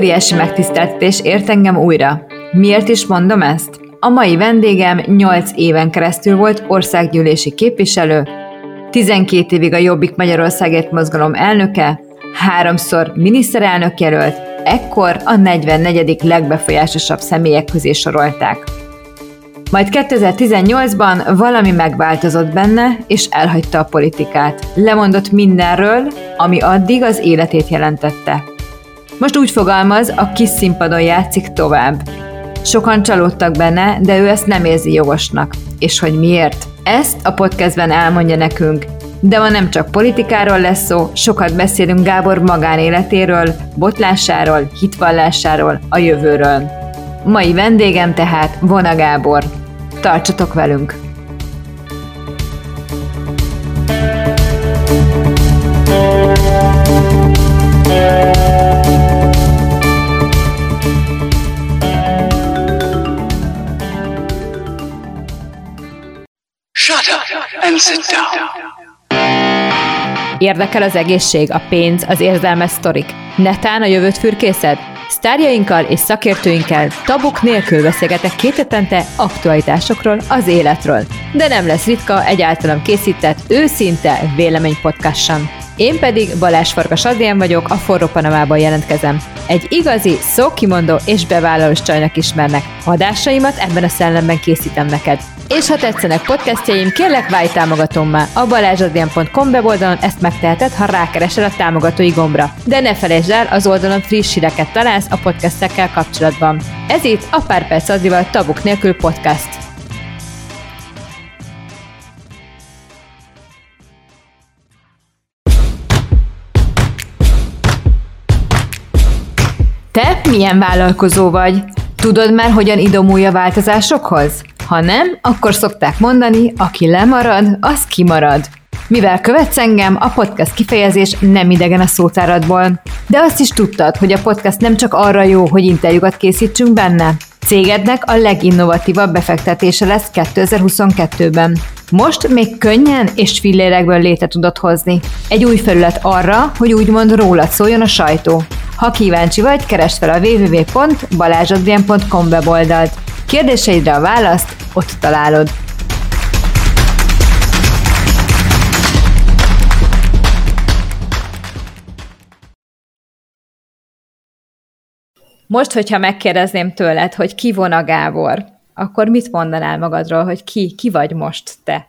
Óriási megtiszteltetés ért engem újra. Miért is mondom ezt? A mai vendégem 8 éven keresztül volt országgyűlési képviselő, 12 évig a Jobbik Magyarországért mozgalom elnöke, háromszor miniszterelnök jelölt, ekkor a 44. legbefolyásosabb személyek közé sorolták. Majd 2018-ban valami megváltozott benne, és elhagyta a politikát. Lemondott mindenről, ami addig az életét jelentette. Most úgy fogalmaz, a kis színpadon játszik tovább. Sokan csalódtak benne, de ő ezt nem érzi jogosnak. És hogy miért? Ezt a podcastben elmondja nekünk. De ma nem csak politikáról lesz szó, sokat beszélünk Gábor magánéletéről, botlásáról, hitvallásáról, a jövőről. Mai vendégem tehát Vona Gábor. Tartsatok velünk! Shut up and sit down. Érdekel az egészség, a pénz, az érzelmes sztorik. Netán a jövőt fürkészed? Sztárjainkkal és szakértőinkkel tabuk nélkül beszélgetek két hetente aktualitásokról, az életről. De nem lesz ritka egyáltalán készített, őszinte véleménypodcast sem. Én pedig Balázs Farkas Adrián vagyok, a Forró Panamában jelentkezem. Egy igazi, szókimondó és bevállalós csajnak ismernek. Adásaimat ebben a szellemben készítem neked. És ha tetszenek podcastjaim, kérlek válj támogatómmá. A balázsadrian.com weboldalon ezt megteheted, ha rákeresel a támogatói gombra. De ne felejtsd el, az oldalon friss híreket találsz a podcastekkel kapcsolatban. Ez itt a Pár Perc Adrival Tabuk nélkül podcast. Te milyen vállalkozó vagy? Tudod már, hogyan idomulj a változásokhoz? Ha nem, akkor szokták mondani, aki lemarad, az kimarad. Mivel követsz engem, a podcast kifejezés nem idegen a szótáradból. De azt is tudtad, hogy a podcast nem csak arra jó, hogy interjúkat készítsünk benne. Cégednek a leginnovatívabb befektetése lesz 2022-ben. Most még könnyen és fillérekből léte tudod hozni. Egy új felület arra, hogy úgymond rólad szóljon a sajtó. Ha kíváncsi vagy, keresd fel a www.balázsadrien.com weboldalt. Kérdéseidre a választ ott találod. Most, hogyha megkérdezném tőled, hogy ki von a Gábor, akkor mit mondanál magadról, hogy ki, ki vagy most te?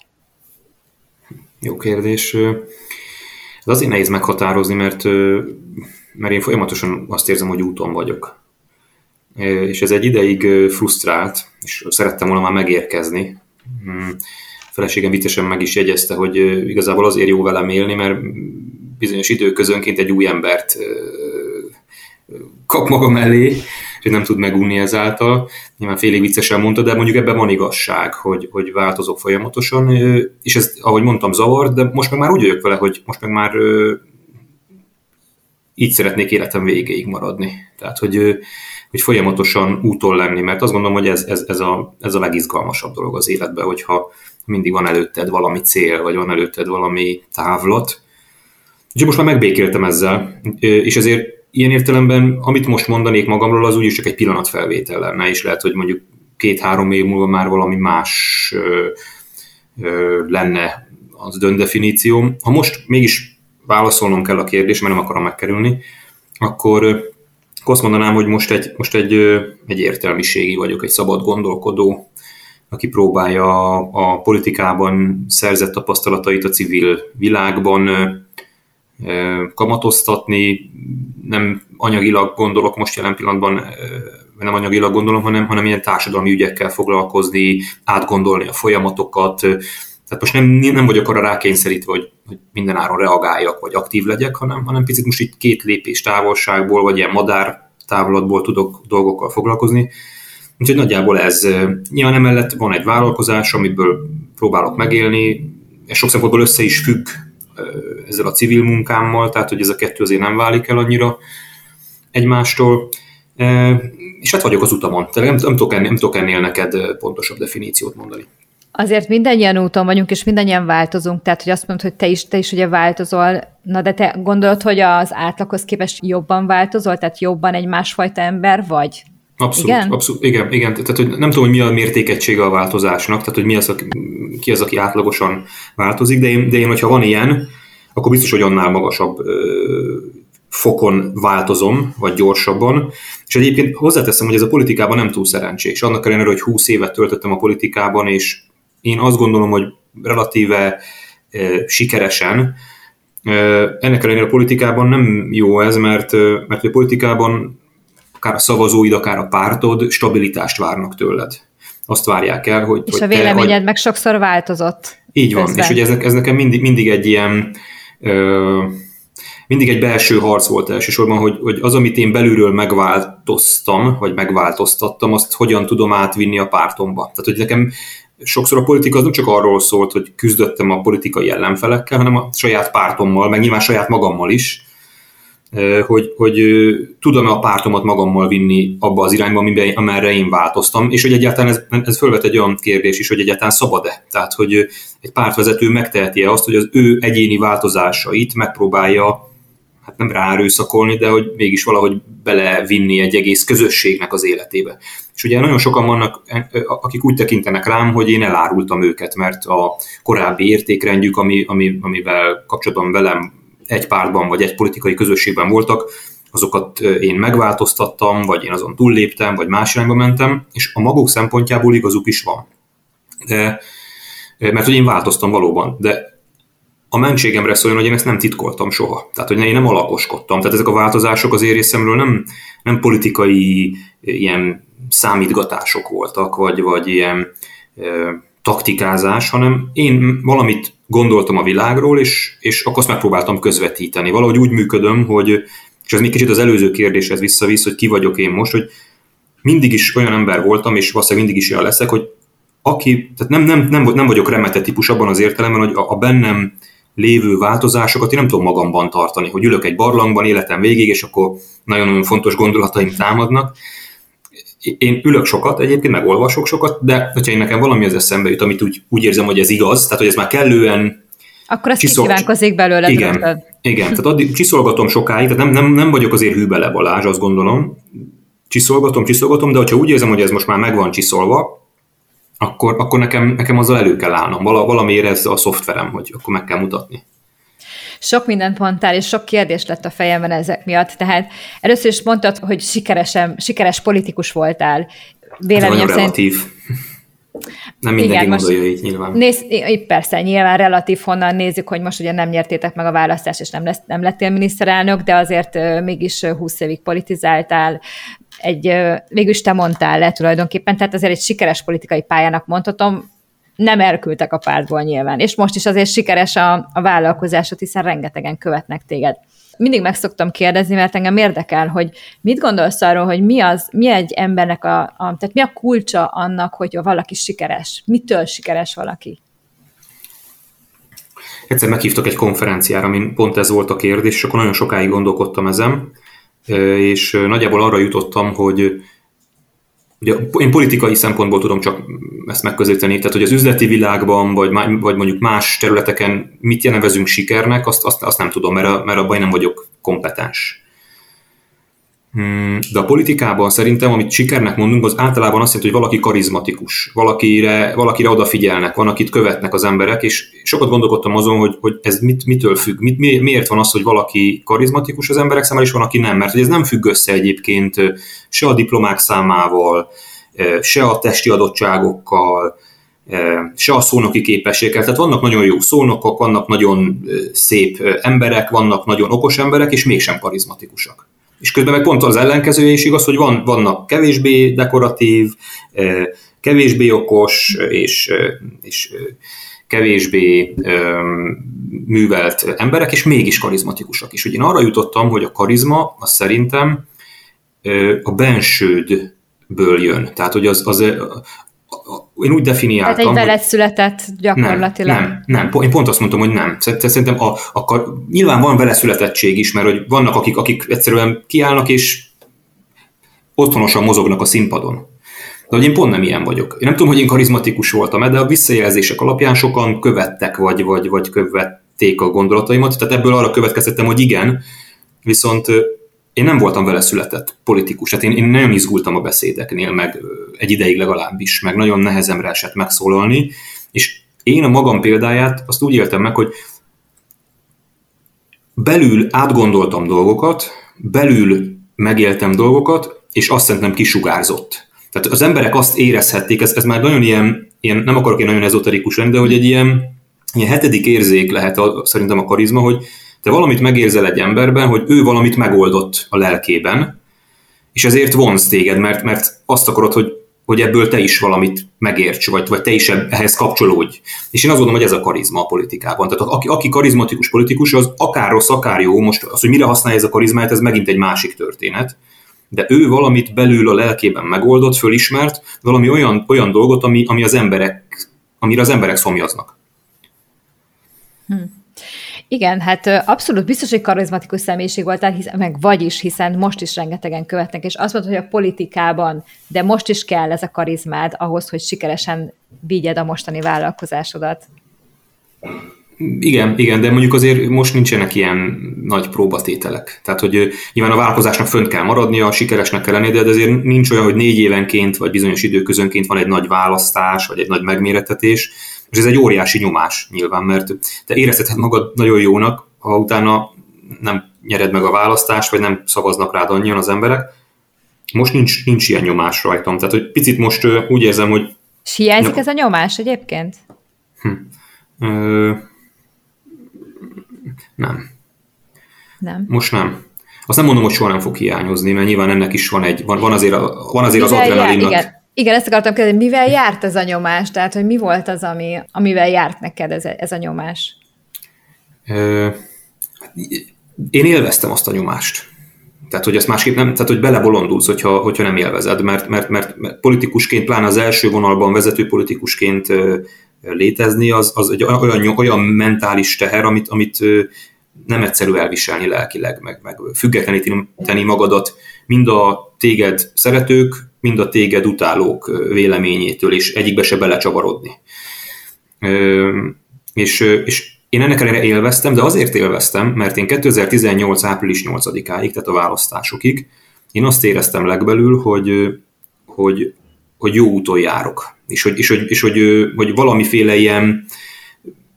Jó kérdés. Ez azért nehéz meghatározni, mert, mert én folyamatosan azt érzem, hogy úton vagyok. És ez egy ideig frusztrált, és szerettem volna már megérkezni. A feleségem viccesen meg is jegyezte, hogy igazából azért jó velem élni, mert bizonyos időközönként egy új embert kap maga mellé, és nem tud megunni ezáltal. Nyilván félig viccesen mondta, de mondjuk ebben van igazság, hogy, hogy változok folyamatosan, és ez, ahogy mondtam, zavar, de most meg már úgy vagyok vele, hogy most meg már így szeretnék életem végéig maradni. Tehát, hogy, hogy folyamatosan úton lenni, mert azt gondolom, hogy ez, ez, ez, a, ez a legizgalmasabb dolog az életben, hogyha mindig van előtted valami cél, vagy van előtted valami távlat. És most már megbékéltem ezzel, és ezért ilyen értelemben, amit most mondanék magamról, az úgyis csak egy pillanatfelvétel lenne, és lehet, hogy mondjuk két-három év múlva már valami más ö, ö, lenne az döndefinícióm. Ha most mégis válaszolnom kell a kérdés, mert nem akarom megkerülni, akkor, akkor azt mondanám, hogy most egy, most egy, egy értelmiségi vagyok, egy szabad gondolkodó, aki próbálja a, a politikában szerzett tapasztalatait a civil világban kamatoztatni, nem anyagilag gondolok most jelen pillanatban, nem anyagilag gondolom, hanem, hanem ilyen társadalmi ügyekkel foglalkozni, átgondolni a folyamatokat, tehát most nem, nem vagyok arra rákényszerítve, hogy, hogy minden áron reagáljak, vagy aktív legyek, hanem, hanem picit most itt két lépés távolságból, vagy ilyen madár távlatból tudok dolgokkal foglalkozni. Úgyhogy nagyjából ez. Nyilván emellett van egy vállalkozás, amiből próbálok megélni, és sok szempontból össze is függ ezzel a civil munkámmal, tehát hogy ez a kettő azért nem válik el annyira egymástól. És hát vagyok az utamon. Tehát nem, nem, tudok ennél, nem tudok ennél neked pontosabb definíciót mondani. Azért mindannyian úton vagyunk, és mindannyian változunk, tehát hogy azt mondod, hogy te is, te is ugye változol, na de te gondolod, hogy az átlaghoz képest jobban változol, tehát jobban egy másfajta ember vagy? Abszolút, igen? abszolút, igen, igen. Tehát, hogy nem tudom, hogy mi a mértékegysége a változásnak, tehát, hogy mi az, aki, ki az, aki átlagosan változik, de én, de én, hogyha van ilyen, akkor biztos, hogy annál magasabb ö, fokon változom, vagy gyorsabban. És egyébként hozzáteszem, hogy ez a politikában nem túl szerencsés. Annak ellenére, hogy 20 évet töltöttem a politikában, és én azt gondolom, hogy relatíve sikeresen, ennek ellenére a politikában nem jó ez, mert, mert a politikában akár a szavazóid, akár a pártod stabilitást várnak tőled. Azt várják el, hogy... És hogy a véleményed te, meg sokszor változott. Így van, közben. és ugye ez, ez nekem mindig, mindig egy ilyen... Ö, mindig egy belső harc volt elsősorban, hogy, hogy az, amit én belülről megváltoztam, vagy megváltoztattam, azt hogyan tudom átvinni a pártomba. Tehát, hogy nekem sokszor a politika az nem csak arról szólt, hogy küzdöttem a politikai ellenfelekkel, hanem a saját pártommal, meg nyilván saját magammal is, hogy, hogy tudom-e a pártomat magammal vinni abba az irányba, amiben, amerre én változtam, és hogy egyáltalán ez, ez fölvet egy olyan kérdés is, hogy egyáltalán szabad-e. Tehát, hogy egy pártvezető megteheti-e azt, hogy az ő egyéni változásait megpróbálja hát nem ráerőszakolni, de hogy mégis valahogy belevinni egy egész közösségnek az életébe. És ugye nagyon sokan vannak, akik úgy tekintenek rám, hogy én elárultam őket, mert a korábbi értékrendjük, ami, ami, amivel kapcsolatban velem egy pártban vagy egy politikai közösségben voltak, azokat én megváltoztattam, vagy én azon túlléptem, vagy más irányba mentem, és a maguk szempontjából igazuk is van. De, mert hogy én változtam valóban, de a mentségemre szóljon, hogy én ezt nem titkoltam soha. Tehát, hogy én nem alakoskodtam. Tehát ezek a változások az én nem, nem politikai ilyen számítgatások voltak, vagy, vagy ilyen e, taktikázás, hanem én valamit gondoltam a világról, és, és akkor azt megpróbáltam közvetíteni. Valahogy úgy működöm, hogy, és ez még kicsit az előző kérdéshez visszavisz, hogy ki vagyok én most, hogy mindig is olyan ember voltam, és valószínűleg mindig is olyan leszek, hogy aki, tehát nem, nem, nem, nem vagyok remete típus abban az értelemben, hogy a, a bennem lévő változásokat én nem tudom magamban tartani, hogy ülök egy barlangban életem végig, és akkor nagyon-nagyon fontos gondolataim támadnak. Én ülök sokat, egyébként megolvasok sokat, de hogyha én nekem valami az eszembe jut, amit úgy, úgy érzem, hogy ez igaz, tehát hogy ez már kellően akkor azt csiszol... kívánkozik belőle. Igen, rögtön. igen, tehát addig csiszolgatom sokáig, tehát nem, nem, nem vagyok azért hű bele Balázs, azt gondolom. Csiszolgatom, csiszolgatom, de hogyha úgy érzem, hogy ez most már meg van csiszolva, akkor, akkor nekem, nekem azzal elő kell állnom. Val, valamiért ez a szoftverem, hogy akkor meg kell mutatni. Sok mindent mondtál, és sok kérdés lett a fejemben ezek miatt. Tehát először is mondtad, hogy sikeresen, sikeres politikus voltál. Véleményem szerint... relatív. Nem mindenki Igen, gondolja így nyilván. Néz, persze, nyilván relatív honnan nézzük, hogy most ugye nem nyertétek meg a választást, és nem, lesz, nem lettél miniszterelnök, de azért mégis 20 évig politizáltál, egy, végülis te mondtál le tulajdonképpen, tehát azért egy sikeres politikai pályának mondhatom, nem elküldtek a pártból nyilván, és most is azért sikeres a, a vállalkozásod, hiszen rengetegen követnek téged. Mindig meg szoktam kérdezni, mert engem érdekel, hogy mit gondolsz arról, hogy mi az, mi egy embernek a, a tehát mi a kulcsa annak, hogy valaki sikeres? Mitől sikeres valaki? Egyszer meghívtak egy konferenciára, amin pont ez volt a kérdés, és akkor nagyon sokáig gondolkodtam ezen, és nagyjából arra jutottam, hogy ugye én politikai szempontból tudom csak ezt megközelíteni, tehát hogy az üzleti világban, vagy, vagy mondjuk más területeken mit nevezünk sikernek, azt, azt, azt nem tudom, mert, mert abban én nem vagyok kompetens. Hmm, de a politikában szerintem, amit sikernek mondunk, az általában azt jelenti, hogy valaki karizmatikus, valakire, valakire odafigyelnek, van, akit követnek az emberek, és sokat gondolkodtam azon, hogy, hogy ez mit, mitől függ, mit, miért van az, hogy valaki karizmatikus az emberek számára, és van, aki nem, mert hogy ez nem függ össze egyébként se a diplomák számával, se a testi adottságokkal, se a szónoki képességekkel. Tehát vannak nagyon jó szónokok, vannak nagyon szép emberek, vannak nagyon okos emberek, és mégsem karizmatikusak. És közben meg pont az ellenkezője is igaz, hogy van, vannak kevésbé dekoratív, kevésbé okos és, és kevésbé művelt emberek, és mégis karizmatikusak is. Ugye én arra jutottam, hogy a karizma az szerintem a bensődből jön. Tehát, hogy az, az én úgy definiáltam. Tehát egy veled született gyakorlatilag. Nem, nem, nem, én pont azt mondtam, hogy nem. Szerintem a, a, nyilván van vele születettség is, mert hogy vannak, akik, akik egyszerűen kiállnak és otthonosan mozognak a színpadon. De hogy én pont nem ilyen vagyok. Én nem tudom, hogy én karizmatikus voltam de a visszajelzések alapján sokan követtek, vagy, vagy, vagy követték a gondolataimat, tehát ebből arra következtettem, hogy igen, viszont én nem voltam vele született politikus, tehát én, én nagyon izgultam a beszédeknél, meg egy ideig legalábbis, meg nagyon nehezemre esett megszólalni, és én a magam példáját azt úgy éltem meg, hogy belül átgondoltam dolgokat, belül megéltem dolgokat, és azt szerintem kisugárzott. Tehát az emberek azt érezhették, ez, ez már nagyon ilyen, ilyen, nem akarok én nagyon ezoterikus lenni, de hogy egy ilyen, ilyen hetedik érzék lehet a, szerintem a karizma, hogy te valamit megérzel egy emberben, hogy ő valamit megoldott a lelkében, és ezért vonz téged, mert, mert azt akarod, hogy, hogy ebből te is valamit megérts, vagy, vagy te is ehhez kapcsolódj. És én azt gondolom, hogy ez a karizma a politikában. Tehát aki, aki karizmatikus politikus, az akár rossz, akár jó, most az, hogy mire használja ez a karizmát, ez megint egy másik történet. De ő valamit belül a lelkében megoldott, fölismert, valami olyan, olyan dolgot, ami, ami az emberek, amire az emberek szomjaznak. Hm. Igen, hát abszolút biztos, hogy karizmatikus személyiség voltál, hisz, meg vagy is, hiszen most is rengetegen követnek, és azt mondod, hogy a politikában, de most is kell ez a karizmád ahhoz, hogy sikeresen vigyed a mostani vállalkozásodat. Igen, igen, de mondjuk azért most nincsenek ilyen nagy próbatételek. Tehát, hogy nyilván a vállalkozásnak fönt kell maradnia, sikeresnek kell lennie, de azért nincs olyan, hogy négy évenként vagy bizonyos időközönként van egy nagy választás, vagy egy nagy megméretetés, és ez egy óriási nyomás nyilván, mert te érezheted magad nagyon jónak, ha utána nem nyered meg a választást, vagy nem szavaznak rád annyian az emberek. Most nincs, nincs ilyen nyomás rajtam. Tehát, hogy picit most úgy érzem, hogy... És hiányzik ez a nyomás egyébként? Hm. Ö, nem. Nem. Most nem. Azt nem mondom, hogy soha nem fog hiányozni, mert nyilván ennek is van egy, van, van azért, van azért az adrenalinnak. Igen, igen, ezt akartam kérdezni, mivel járt ez a nyomás? Tehát, hogy mi volt az, ami, amivel járt neked ez, ez a nyomás? Én élveztem azt a nyomást. Tehát, hogy ezt másképp nem, tehát, hogy belebolondulsz, hogyha, hogyha nem élvezed, mert, mert, mert, mert politikusként, pláne az első vonalban vezető politikusként létezni, az, az egy olyan, olyan mentális teher, amit, amit nem egyszerű elviselni lelkileg, meg, meg függetleníteni magadat mind a téged szeretők, mind a téged utálók véleményétől, és egyikbe se belecsavarodni. És, és én ennek ellenére élveztem, de azért élveztem, mert én 2018. április 8-áig, tehát a választásokig, én azt éreztem legbelül, hogy, hogy, hogy jó úton járok, és hogy, és hogy, és hogy, hogy valamiféle ilyen,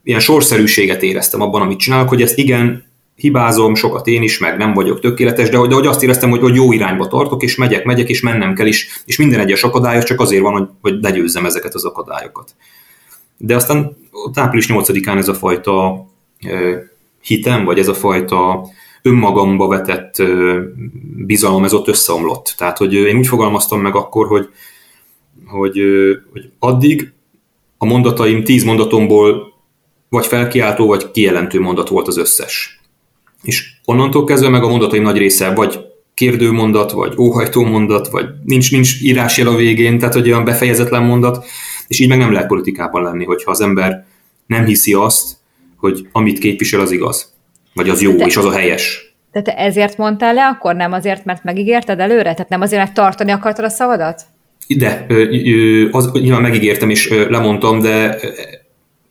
ilyen sorszerűséget éreztem abban, amit csinálok, hogy ezt igen, hibázom, sokat én is, meg nem vagyok tökéletes, de, de hogy azt éreztem, hogy, hogy jó irányba tartok, és megyek, megyek, és mennem kell is, és minden egyes akadály csak azért van, hogy, hogy legyőzzem ezeket az akadályokat. De aztán április 8-án ez a fajta e, hitem, vagy ez a fajta önmagamba vetett e, bizalom, ez ott összeomlott. Tehát, hogy én úgy fogalmaztam meg akkor, hogy, hogy, hogy addig a mondataim tíz mondatomból vagy felkiáltó, vagy kijelentő mondat volt az összes. És onnantól kezdve meg a mondataim nagy része vagy kérdőmondat, vagy óhajtó mondat, vagy nincs, nincs írásjel a végén, tehát hogy olyan befejezetlen mondat, és így meg nem lehet politikában lenni, hogyha az ember nem hiszi azt, hogy amit képvisel, az igaz, vagy az jó, de, és az a helyes. De te ezért mondtál le, akkor nem azért, mert megígérted előre? Tehát nem azért, mert tartani akartad a szavadat? De, az, nyilván megígértem és lemondtam, de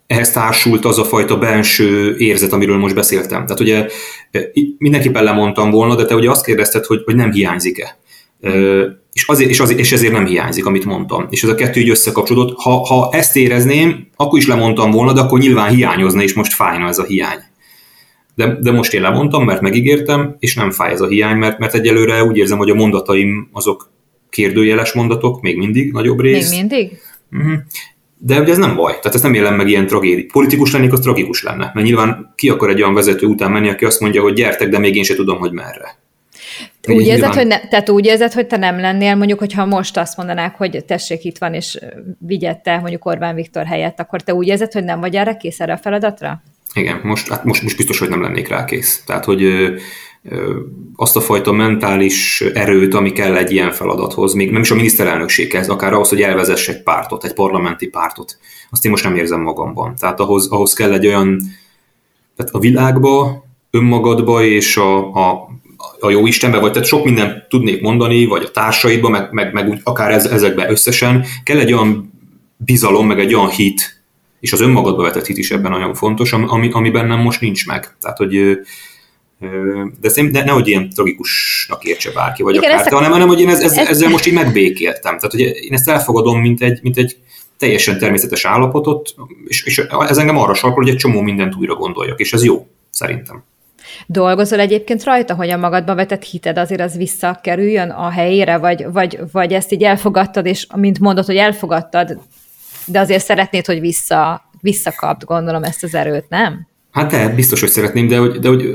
ehhez társult az a fajta belső érzet, amiről most beszéltem. Tehát ugye mindenképpen lemondtam volna, de te ugye azt kérdezted, hogy, hogy nem hiányzik-e. És, azért, és, azért, és ezért nem hiányzik, amit mondtam. És ez a kettő így összekapcsolódott. Ha, ha ezt érezném, akkor is lemondtam volna, de akkor nyilván hiányozna, és most fájna ez a hiány. De, de most én lemondtam, mert megígértem, és nem fáj ez a hiány, mert, mert egyelőre úgy érzem, hogy a mondataim azok kérdőjeles mondatok, még mindig nagyobb rész. Még mindig? Uh-huh. De ugye ez nem baj, tehát ez nem élem meg ilyen tragédi. Politikus lennék, az tragikus lenne, mert nyilván ki akar egy olyan vezető után menni, aki azt mondja, hogy gyertek, de még én sem tudom, hogy merre. Úgy nyilván... érzed, hogy ne, tehát úgy érzed, hogy te nem lennél, mondjuk, hogyha most azt mondanák, hogy tessék, itt van, és vigyette mondjuk Orbán Viktor helyett, akkor te úgy érzed, hogy nem vagy erre kész erre a feladatra? Igen, most, hát most, most biztos, hogy nem lennék rá kész. Tehát, hogy azt a fajta mentális erőt, ami kell egy ilyen feladathoz, még nem is a miniszterelnökséghez, akár ahhoz, hogy elvezesse egy pártot, egy parlamenti pártot, azt én most nem érzem magamban. Tehát ahhoz, ahhoz kell egy olyan, tehát a világba, önmagadba és a, a, a jó Istenbe, vagy tehát sok mindent tudnék mondani, vagy a társaidba, meg, meg, meg úgy akár ez, ezekbe összesen, kell egy olyan bizalom, meg egy olyan hit, és az önmagadba vetett hit is ebben nagyon fontos, ami, ami bennem most nincs meg. Tehát, hogy de, ezt de nehogy ilyen tragikusnak értse bárki, vagy Igen, akár, hanem, hanem hogy én ez, ez, ezzel most így megbékéltem. Tehát, hogy én ezt elfogadom, mint egy, mint egy teljesen természetes állapotot, és, és ez engem arra sarkol, hogy egy csomó mindent újra gondoljak, és ez jó, szerintem. Dolgozol egyébként rajta, hogy a magadba vetett hited azért az visszakerüljön a helyére, vagy, vagy, vagy ezt így elfogadtad, és mint mondod, hogy elfogadtad, de azért szeretnéd, hogy vissza, visszakapd, gondolom ezt az erőt, nem? Hát de, biztos, hogy szeretném, de hogy, de hogy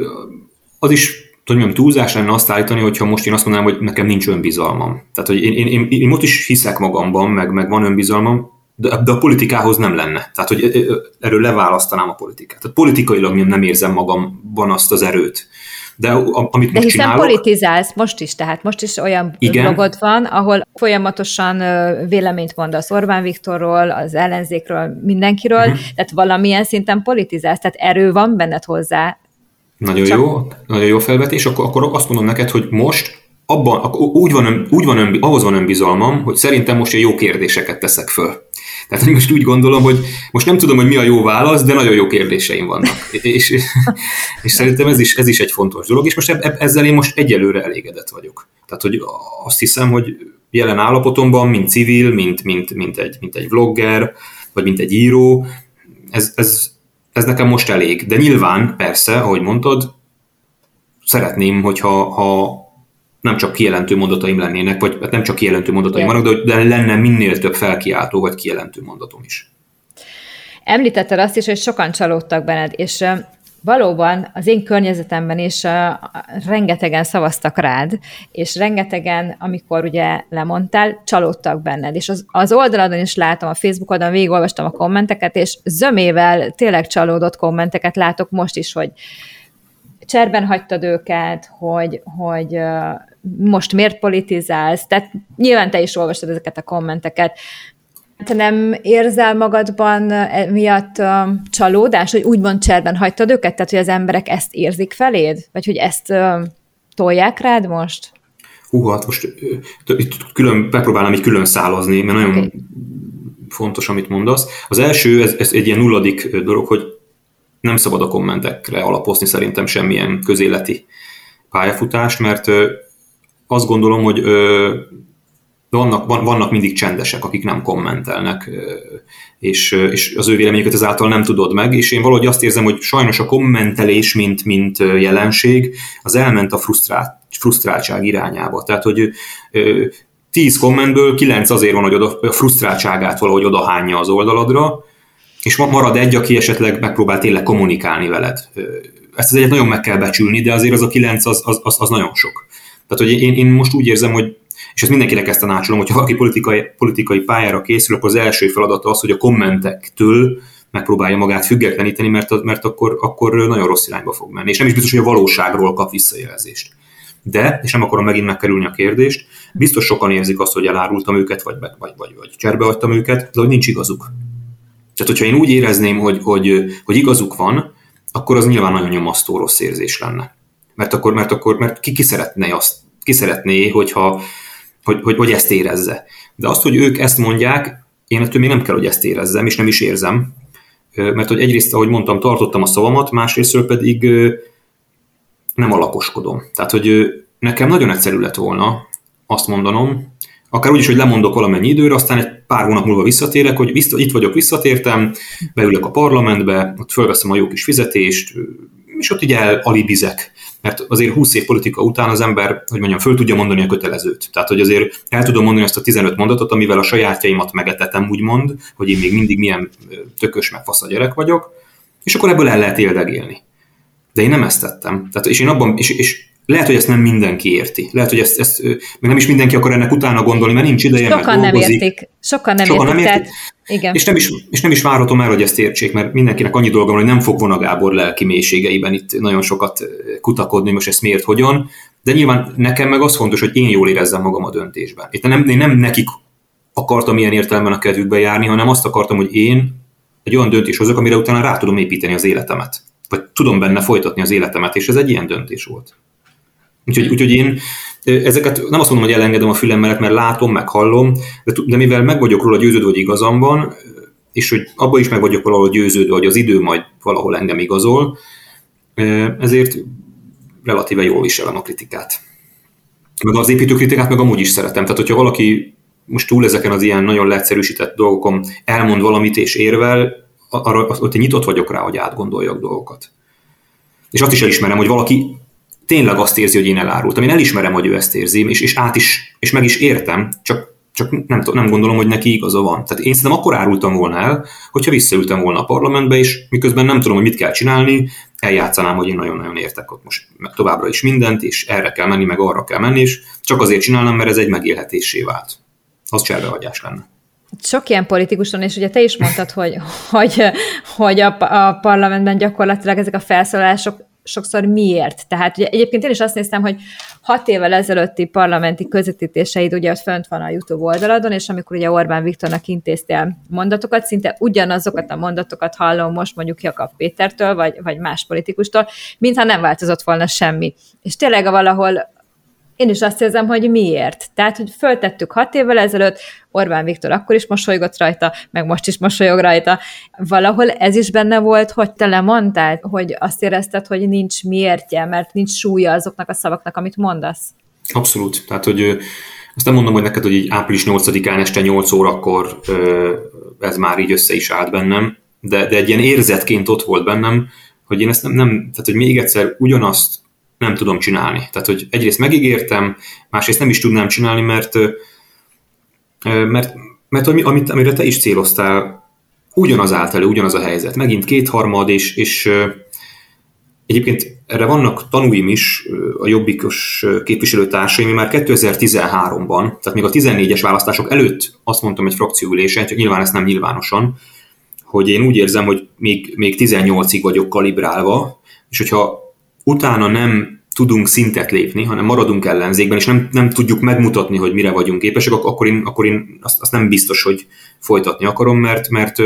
az is hogy mondjam, túlzás lenne azt állítani, hogyha most én azt mondanám, hogy nekem nincs önbizalmam. Tehát, hogy én, én, én, én most is hiszek magamban, meg, meg van önbizalmam, de, de a politikához nem lenne. Tehát, hogy erről leválasztanám a politikát. Tehát politikailag nem érzem magamban azt az erőt. De amit De most hiszen csinálok, politizálsz most is, tehát most is olyan igen. blogod van, ahol folyamatosan véleményt mondasz Orbán Viktorról, az ellenzékről, mindenkiről, uh-huh. tehát valamilyen szinten politizálsz, tehát erő van benned hozzá. Nagyon Csak... jó, nagyon jó felvetés, akkor, akkor azt mondom neked, hogy most abban, úgy van, úgy van ön, ahhoz van önbizalmam, hogy szerintem most jó kérdéseket teszek föl. Tehát hogy most úgy gondolom, hogy most nem tudom, hogy mi a jó válasz, de nagyon jó kérdéseim vannak. és, és szerintem ez is, ez is egy fontos dolog, és most eb, ezzel én most egyelőre elégedett vagyok. Tehát, hogy azt hiszem, hogy jelen állapotomban, mint civil, mint, mint, mint, egy, mint egy vlogger, vagy mint egy író, ez, ez, ez nekem most elég. De nyilván, persze, ahogy mondtad, szeretném, hogyha ha nem csak kijelentő mondataim lennének, vagy hát nem csak kijelentő mondataim vannak, de, de lenne minél több felkiáltó vagy kijelentő mondatom is. Említetted azt is, hogy sokan csalódtak benned, és valóban az én környezetemben is rengetegen szavaztak rád, és rengetegen, amikor ugye lemondtál, csalódtak benned. És az, az oldaladon is látom, a Facebookodon végigolvastam a kommenteket, és zömével tényleg csalódott kommenteket látok most is, hogy cserben hagytad őket, hogy, hogy most miért politizálsz, tehát nyilván te is olvastad ezeket a kommenteket, te nem érzel magadban miatt uh, csalódás, hogy úgymond cserben hagytad őket, tehát hogy az emberek ezt érzik feléd, vagy hogy ezt uh, tolják rád most? Hú, hát most itt külön, megpróbálnám így külön szálozni, mert nagyon okay. fontos, amit mondasz. Az első, ez, ez egy ilyen nulladik dolog, hogy nem szabad a kommentekre alapozni szerintem semmilyen közéleti pályafutást, mert azt gondolom, hogy vannak, vannak mindig csendesek, akik nem kommentelnek, és, és az ő véleményüket ezáltal nem tudod meg, és én valahogy azt érzem, hogy sajnos a kommentelés, mint, mint jelenség, az elment a frusztrált, frusztráltság irányába. Tehát, hogy tíz kommentből kilenc azért van, hogy oda, a frusztráltságát valahogy odahányja az oldaladra, és marad egy, aki esetleg megpróbál tényleg kommunikálni veled. Ezt az egyet nagyon meg kell becsülni, de azért az a kilenc az, az, az, az nagyon sok. Tehát, hogy én, én most úgy érzem, hogy és ezt mindenkinek ezt tanácsolom, hogyha valaki politikai, politikai pályára készül, akkor az első feladata az, hogy a kommentektől megpróbálja magát függetleníteni, mert, mert akkor, akkor nagyon rossz irányba fog menni. És nem is biztos, hogy a valóságról kap visszajelzést. De, és nem akarom megint megkerülni a kérdést, biztos sokan érzik azt, hogy elárultam őket, vagy, vagy, vagy, vagy cserbe hagytam őket, de hogy nincs igazuk. Tehát, hogyha én úgy érezném, hogy, hogy, hogy igazuk van, akkor az nyilván nagyon nyomasztó rossz érzés lenne. Mert akkor, mert akkor, mert ki, ki szeretné azt, ki szeretné, hogyha, hogy, hogy, hogy ezt érezze. De azt, hogy ők ezt mondják, én ettől még nem kell, hogy ezt érezzem, és nem is érzem. Mert hogy egyrészt, ahogy mondtam, tartottam a szavamat, másrésztről pedig nem alakoskodom. Tehát, hogy nekem nagyon egyszerű lett volna azt mondanom, akár úgy is, hogy lemondok valamennyi időre, aztán egy pár hónap múlva visszatérek, hogy itt vagyok, visszatértem, beülök a parlamentbe, ott fölveszem a jó kis fizetést, és ott így alibizek. Mert azért 20 év politika után az ember, hogy mondjam, föl tudja mondani a kötelezőt. Tehát, hogy azért el tudom mondani azt a 15 mondatot, amivel a sajátjaimat megetetem, úgymond, hogy én még mindig milyen tökös meg fasz a gyerek vagyok, és akkor ebből el lehet éldegélni. De én nem ezt tettem. Tehát, és én abban, és, és lehet, hogy ezt nem mindenki érti. Lehet, hogy ezt, ezt meg nem is mindenki akar ennek utána gondolni, mert nincs ideje, Sokan nem értik. Sokan nem Sokan értik. Nem értik. Tehát, igen. És, nem is, és nem is várhatom el, hogy ezt értsék, mert mindenkinek annyi dolga van, hogy nem fog Vona Gábor lelki mélységeiben itt nagyon sokat kutakodni, most ezt miért, hogyan. De nyilván nekem meg az fontos, hogy én jól érezzem magam a döntésben. Itt nem, én nem nekik akartam ilyen értelemben a kedvükbe járni, hanem azt akartam, hogy én egy olyan döntés hozok, amire utána rá tudom építeni az életemet. Vagy tudom benne folytatni az életemet, és ez egy ilyen döntés volt. Úgyhogy, úgyhogy én ezeket nem azt mondom, hogy elengedem a fülem mellett, mert látom, meg hallom, de, de mivel meg vagyok róla győződve, hogy igazam van, és hogy abban is meg vagyok valahol győződve, hogy az idő majd valahol engem igazol, ezért relatíve jól viselem a kritikát. Meg az építőkritikát meg amúgy is szeretem. Tehát, hogyha valaki most túl ezeken az ilyen nagyon leegyszerűsített dolgokon elmond valamit és érvel, arra ott nyitott vagyok rá, hogy átgondoljak dolgokat. És azt is elismerem, hogy valaki tényleg azt érzi, hogy én elárultam. Én elismerem, hogy ő ezt érzi, és, és át is, és meg is értem, csak, csak nem, nem gondolom, hogy neki igaza van. Tehát én szerintem akkor árultam volna el, hogyha visszaültem volna a parlamentbe, és miközben nem tudom, hogy mit kell csinálni, eljátszanám, hogy én nagyon-nagyon értek ott most meg továbbra is mindent, és erre kell menni, meg arra kell menni, és csak azért csinálnám, mert ez egy megélhetésé vált. Az cserbehagyás lenne. Sok ilyen politikus van, és ugye te is mondtad, hogy, hogy, hogy a, a parlamentben gyakorlatilag ezek a felszólások sokszor miért. Tehát ugye egyébként én is azt néztem, hogy hat évvel ezelőtti parlamenti közvetítéseid ugye ott fönt van a YouTube oldaladon, és amikor ugye Orbán Viktornak intéztél mondatokat, szinte ugyanazokat a mondatokat hallom most mondjuk Jakab Pétertől, vagy, vagy más politikustól, mintha nem változott volna semmi. És tényleg valahol én is azt érzem, hogy miért. Tehát, hogy föltettük hat évvel ezelőtt, Orbán Viktor akkor is mosolygott rajta, meg most is mosolyog rajta. Valahol ez is benne volt, hogy te lemondtál, hogy azt érezted, hogy nincs miértje, mert nincs súlya azoknak a szavaknak, amit mondasz. Abszolút. Tehát, hogy azt nem mondom, hogy neked, hogy így április 8-án este 8 órakor ez már így össze is állt bennem, de, de egy ilyen érzetként ott volt bennem, hogy én ezt nem, nem tehát hogy még egyszer ugyanazt nem tudom csinálni. Tehát, hogy egyrészt megígértem, másrészt nem is tudnám csinálni, mert, mert, mert amit, amire te is céloztál, ugyanaz állt elő, ugyanaz a helyzet. Megint kétharmad, és, és egyébként erre vannak tanúim is, a jobbikos képviselőtársaim, már 2013-ban, tehát még a 14-es választások előtt azt mondtam egy frakcióülésen, csak nyilván ezt nem nyilvánosan, hogy én úgy érzem, hogy még, még 18-ig vagyok kalibrálva, és hogyha utána nem tudunk szintet lépni, hanem maradunk ellenzékben, és nem, nem tudjuk megmutatni, hogy mire vagyunk képesek, akkor én, akkor én azt, azt nem biztos, hogy folytatni akarom, mert, mert,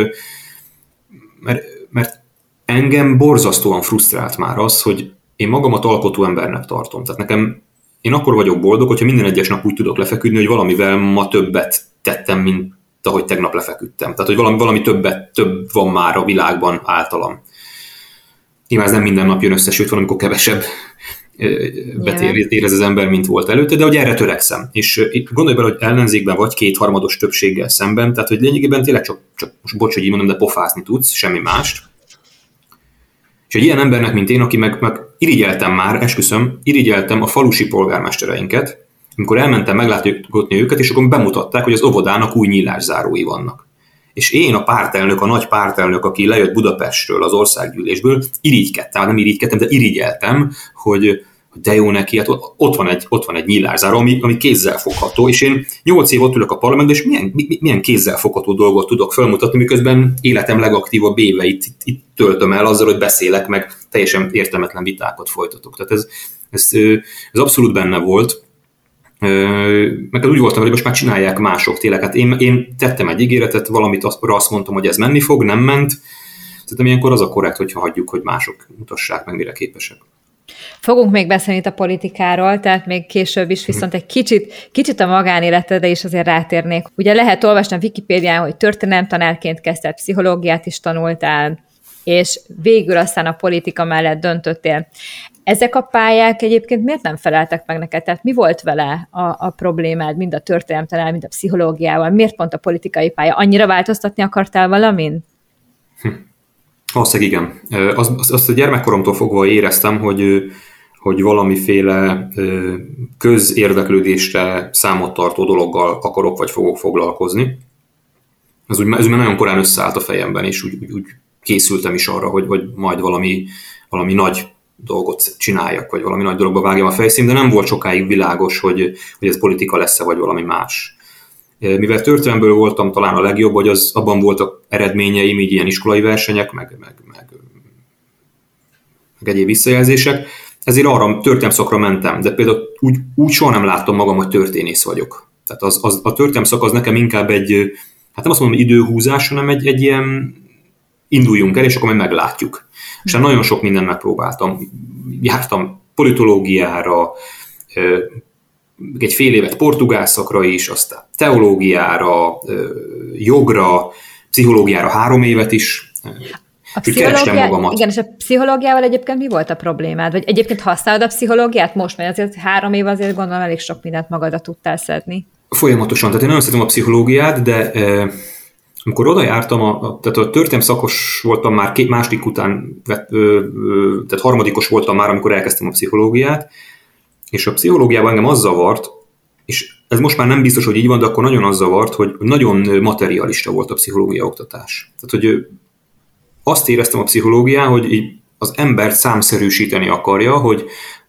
mert, mert engem borzasztóan frusztrált már az, hogy én magamat alkotó embernek tartom. Tehát nekem én akkor vagyok boldog, hogyha minden egyes nap úgy tudok lefeküdni, hogy valamivel ma többet tettem, mint ahogy tegnap lefeküdtem. Tehát, hogy valami, valami többet, több van már a világban általam. Nyilván ez nem minden nap jön össze, sőt van, amikor kevesebb betér, érez az ember, mint volt előtte, de hogy erre törekszem. És itt gondolj bele, hogy ellenzékben vagy kétharmados többséggel szemben, tehát hogy lényegében tényleg csak, csak most bocs, hogy így mondom, de pofázni tudsz, semmi mást. És egy ilyen embernek, mint én, aki meg, meg irigyeltem már, esküszöm, irigyeltem a falusi polgármestereinket, amikor elmentem meglátogatni őket, és akkor bemutatták, hogy az óvodának új nyílászárói vannak és én a pártelnök, a nagy pártelnök, aki lejött Budapestről, az országgyűlésből, irigykedtem, nem irigykedtem, de irigyeltem, hogy de jó neki, hát ott van egy, ott van egy nyílárzáró, ami, ami kézzel fogható, és én nyolc év ott ülök a parlamentben, és milyen, milyen kézzel fogható dolgot tudok felmutatni, miközben életem legaktívabb éveit itt, itt töltöm el azzal, hogy beszélek, meg teljesen értelmetlen vitákat folytatok. Tehát ez, ez, ez abszolút benne volt, meg úgy voltam, hogy most már csinálják mások tényleg. Hát én, én tettem egy ígéretet, valamit azt, azt mondtam, hogy ez menni fog, nem ment. Szerintem ilyenkor az a korrekt, hogyha hagyjuk, hogy mások mutassák meg, mire képesek. Fogunk még beszélni itt a politikáról, tehát még később is, viszont egy kicsit, kicsit a magánéletedre is azért rátérnék. Ugye lehet olvasni a Wikipédián, hogy történelemtanárként kezdett, pszichológiát is tanultál, és végül aztán a politika mellett döntöttél. Ezek a pályák egyébként miért nem feleltek meg neked? Tehát mi volt vele a, a problémád, mind a történelemtanál, mind a pszichológiával? Miért pont a politikai pálya? Annyira változtatni akartál valamin? Hm. Valószínűleg igen. Azt, azt a gyermekkoromtól fogva éreztem, hogy, hogy valamiféle közérdeklődésre számot tartó dologgal akarok vagy fogok foglalkozni. Ez úgy, ez úgy nagyon korán összeállt a fejemben, és úgy, úgy, úgy készültem is arra, hogy, hogy majd valami, valami nagy dolgot csináljak, vagy valami nagy dologba vágjam a fejszín, de nem volt sokáig világos, hogy, hogy ez politika lesz-e, vagy valami más. Mivel történelemből voltam talán a legjobb, hogy az abban voltak eredményeim, így ilyen iskolai versenyek, meg, meg, meg, meg egyéb visszajelzések, ezért arra történelmszakra mentem, de például úgy, úgy soha nem láttam magam, hogy történész vagyok. Tehát az, az, a történelmszak az nekem inkább egy, hát nem azt mondom, időhúzás, hanem egy, egy ilyen induljunk el, és akkor majd meglátjuk. És hát nagyon sok mindent megpróbáltam. Jártam politológiára, egy fél évet portugál szakra is, aztán teológiára, jogra, pszichológiára három évet is. A pszichológia, magamat. Igen, és a pszichológiával egyébként mi volt a problémád? Vagy egyébként használod a pszichológiát most? Mert azért három év azért gondolom elég sok mindent magadra tudtál szedni. Folyamatosan. Tehát én nagyon szeretem a pszichológiát, de amikor oda jártam, a, tehát a történelem szakos voltam már két második után, tehát harmadikos voltam már, amikor elkezdtem a pszichológiát, és a pszichológiában engem az zavart, és ez most már nem biztos, hogy így van, de akkor nagyon az zavart, hogy nagyon materialista volt a pszichológia oktatás. Tehát, hogy azt éreztem a pszichológián, hogy így az embert számszerűsíteni akarja, hogy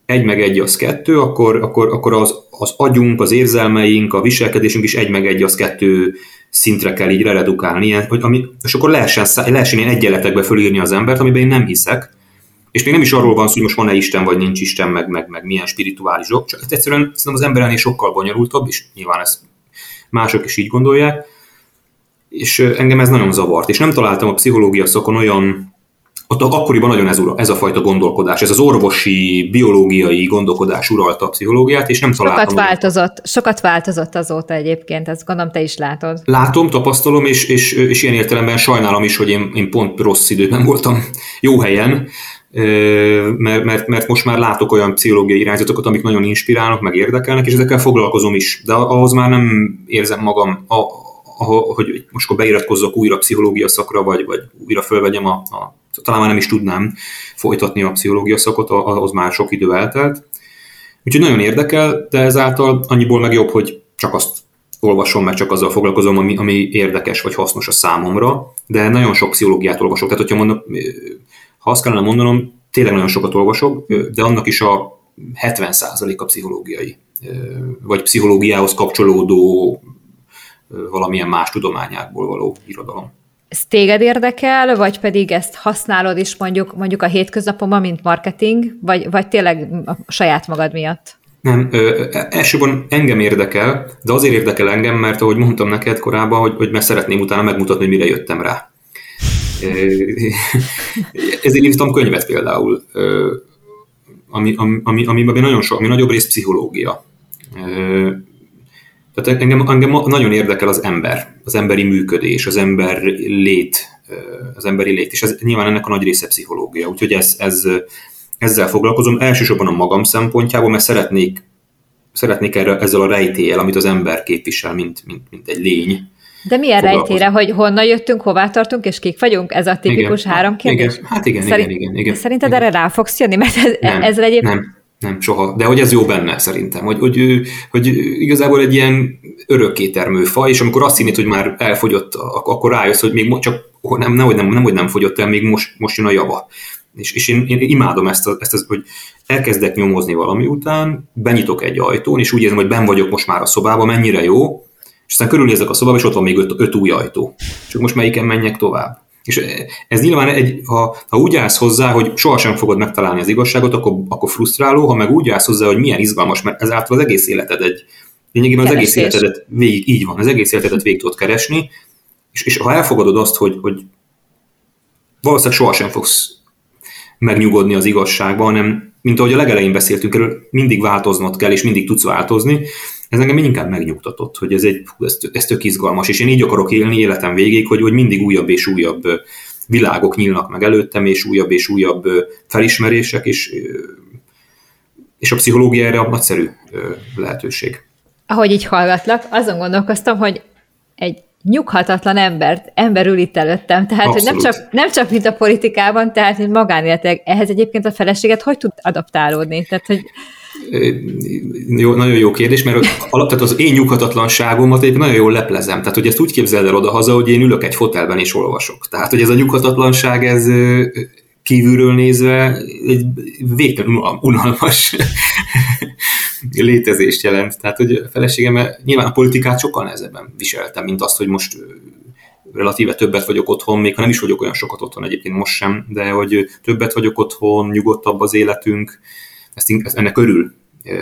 egy meg egy az kettő, akkor, akkor, akkor az, az agyunk, az érzelmeink, a viselkedésünk is egy meg egy az kettő szintre kell így redukálni, hogy ami, és akkor lehessen, lehessen ilyen egyenletekbe fölírni az embert, amiben én nem hiszek, és még nem is arról van szó, hogy most van-e Isten, vagy nincs Isten, meg, meg, meg milyen spirituális dolog, csak egyszerűen szerintem az emberelnél sokkal bonyolultabb, és nyilván ezt mások is így gondolják, és engem ez nagyon zavart, és nem találtam a pszichológia szakon olyan ott akkoriban nagyon ez, ez a fajta gondolkodás, ez az orvosi, biológiai gondolkodás uralta a pszichológiát, és nem találtam. Sokat változott, sokat változott azóta egyébként, ezt gondolom te is látod. Látom, tapasztalom, és, és, és ilyen értelemben sajnálom is, hogy én, én pont rossz időben voltam jó helyen, mert, mert, mert most már látok olyan pszichológiai irányzatokat, amik nagyon inspirálnak, meg érdekelnek, és ezekkel foglalkozom is, de ahhoz már nem érzem magam, a, a, hogy most akkor beiratkozzak újra pszichológia szakra, vagy, vagy újra fölvegyem a, a talán már nem is tudnám folytatni a pszichológia szakot, ahhoz már sok idő eltelt. Úgyhogy nagyon érdekel, de ezáltal annyiból meg jobb, hogy csak azt olvasom, meg csak azzal foglalkozom, ami, ami érdekes vagy hasznos a számomra, de nagyon sok pszichológiát olvasok. Tehát, hogyha mondom, ha azt kellene mondanom, tényleg nagyon sokat olvasok, de annak is a 70% a pszichológiai, vagy pszichológiához kapcsolódó valamilyen más tudományákból való irodalom ez téged érdekel, vagy pedig ezt használod is mondjuk, mondjuk a hétköznapomban, mint marketing, vagy, vagy tényleg a saját magad miatt? Nem, ö, elsősorban engem érdekel, de azért érdekel engem, mert ahogy mondtam neked korábban, hogy, hogy mert szeretném utána megmutatni, mire jöttem rá. Ezért írtam könyvet például, ami, ami, ami, ami nagyon sok, ami nagyobb rész pszichológia. Tehát engem, engem nagyon érdekel az ember, az emberi működés, az ember lét, az emberi lét, és ez nyilván ennek a nagy része pszichológia. Úgyhogy ez, ez, ezzel foglalkozom, elsősorban a magam szempontjából, mert szeretnék, szeretnék erre, ezzel a rejtélyel, amit az ember képvisel, mint, mint, mint egy lény. De milyen rejtére, hogy honnan jöttünk, hová tartunk, és kik vagyunk? Ez a tipikus igen, három kérdés? Igen, hát igen, Szerint, igen, igen, igen. Szerinted igen. erre rá fogsz jönni? Mert ez, nem, ezzel egyébként... Nem, nem, soha. De hogy ez jó benne szerintem, hogy, hogy, hogy igazából egy ilyen örökkétermő faj, és amikor azt hinnét, hogy már elfogyott, akkor rájössz, hogy még csak nem, nem, nem, nem, hogy nem fogyott el, még most, most jön a java. És, és én, én imádom ezt, ezt az, hogy elkezdek nyomozni valami után, benyitok egy ajtón, és úgy érzem, hogy ben vagyok most már a szobában, mennyire jó, és aztán körülnézek a szobába, és ott van még öt, öt új ajtó. Csak most melyiken menjek tovább. És ez nyilván, egy, ha, ha úgy állsz hozzá, hogy sohasem fogod megtalálni az igazságot, akkor, akkor frusztráló, ha meg úgy állsz hozzá, hogy milyen izgalmas, mert ezáltal az egész életed egy, lényegében az egész életedet végig, így van, az egész életedet végig tudod keresni, és, és ha elfogadod azt, hogy, hogy valószínűleg sohasem fogsz megnyugodni az igazságban, hanem mint ahogy a legelején beszéltünk erről, mindig változnod kell, és mindig tudsz változni, ez engem inkább megnyugtatott, hogy ez, egy, ez, ez tök izgalmas, és én így akarok élni életem végig, hogy, hogy mindig újabb és újabb világok nyílnak meg előttem, és újabb és újabb felismerések, és, és a pszichológia erre a nagyszerű lehetőség. Ahogy így hallgatlak, azon gondolkoztam, hogy egy nyughatatlan embert, ember ül itt előttem, tehát hogy nem csak, nem csak mint a politikában, tehát mint magánéletileg. Ehhez egyébként a feleséget hogy tud adaptálódni? Tehát, hogy jó, nagyon jó kérdés, mert alapvetően az én nyughatatlanságomat egy nagyon jól leplezem. Tehát, hogy ezt úgy képzeld el oda-haza, hogy én ülök egy fotelben és olvasok. Tehát, hogy ez a nyughatatlanság, ez kívülről nézve egy végtelenül unalmas létezést jelent. Tehát, hogy a feleségem nyilván a politikát sokkal nehezebben viseltem, mint azt, hogy most relatíve többet vagyok otthon, még ha nem is vagyok olyan sokat otthon egyébként most sem, de hogy többet vagyok otthon, nyugodtabb az életünk, ezt, ezt ennek örül e,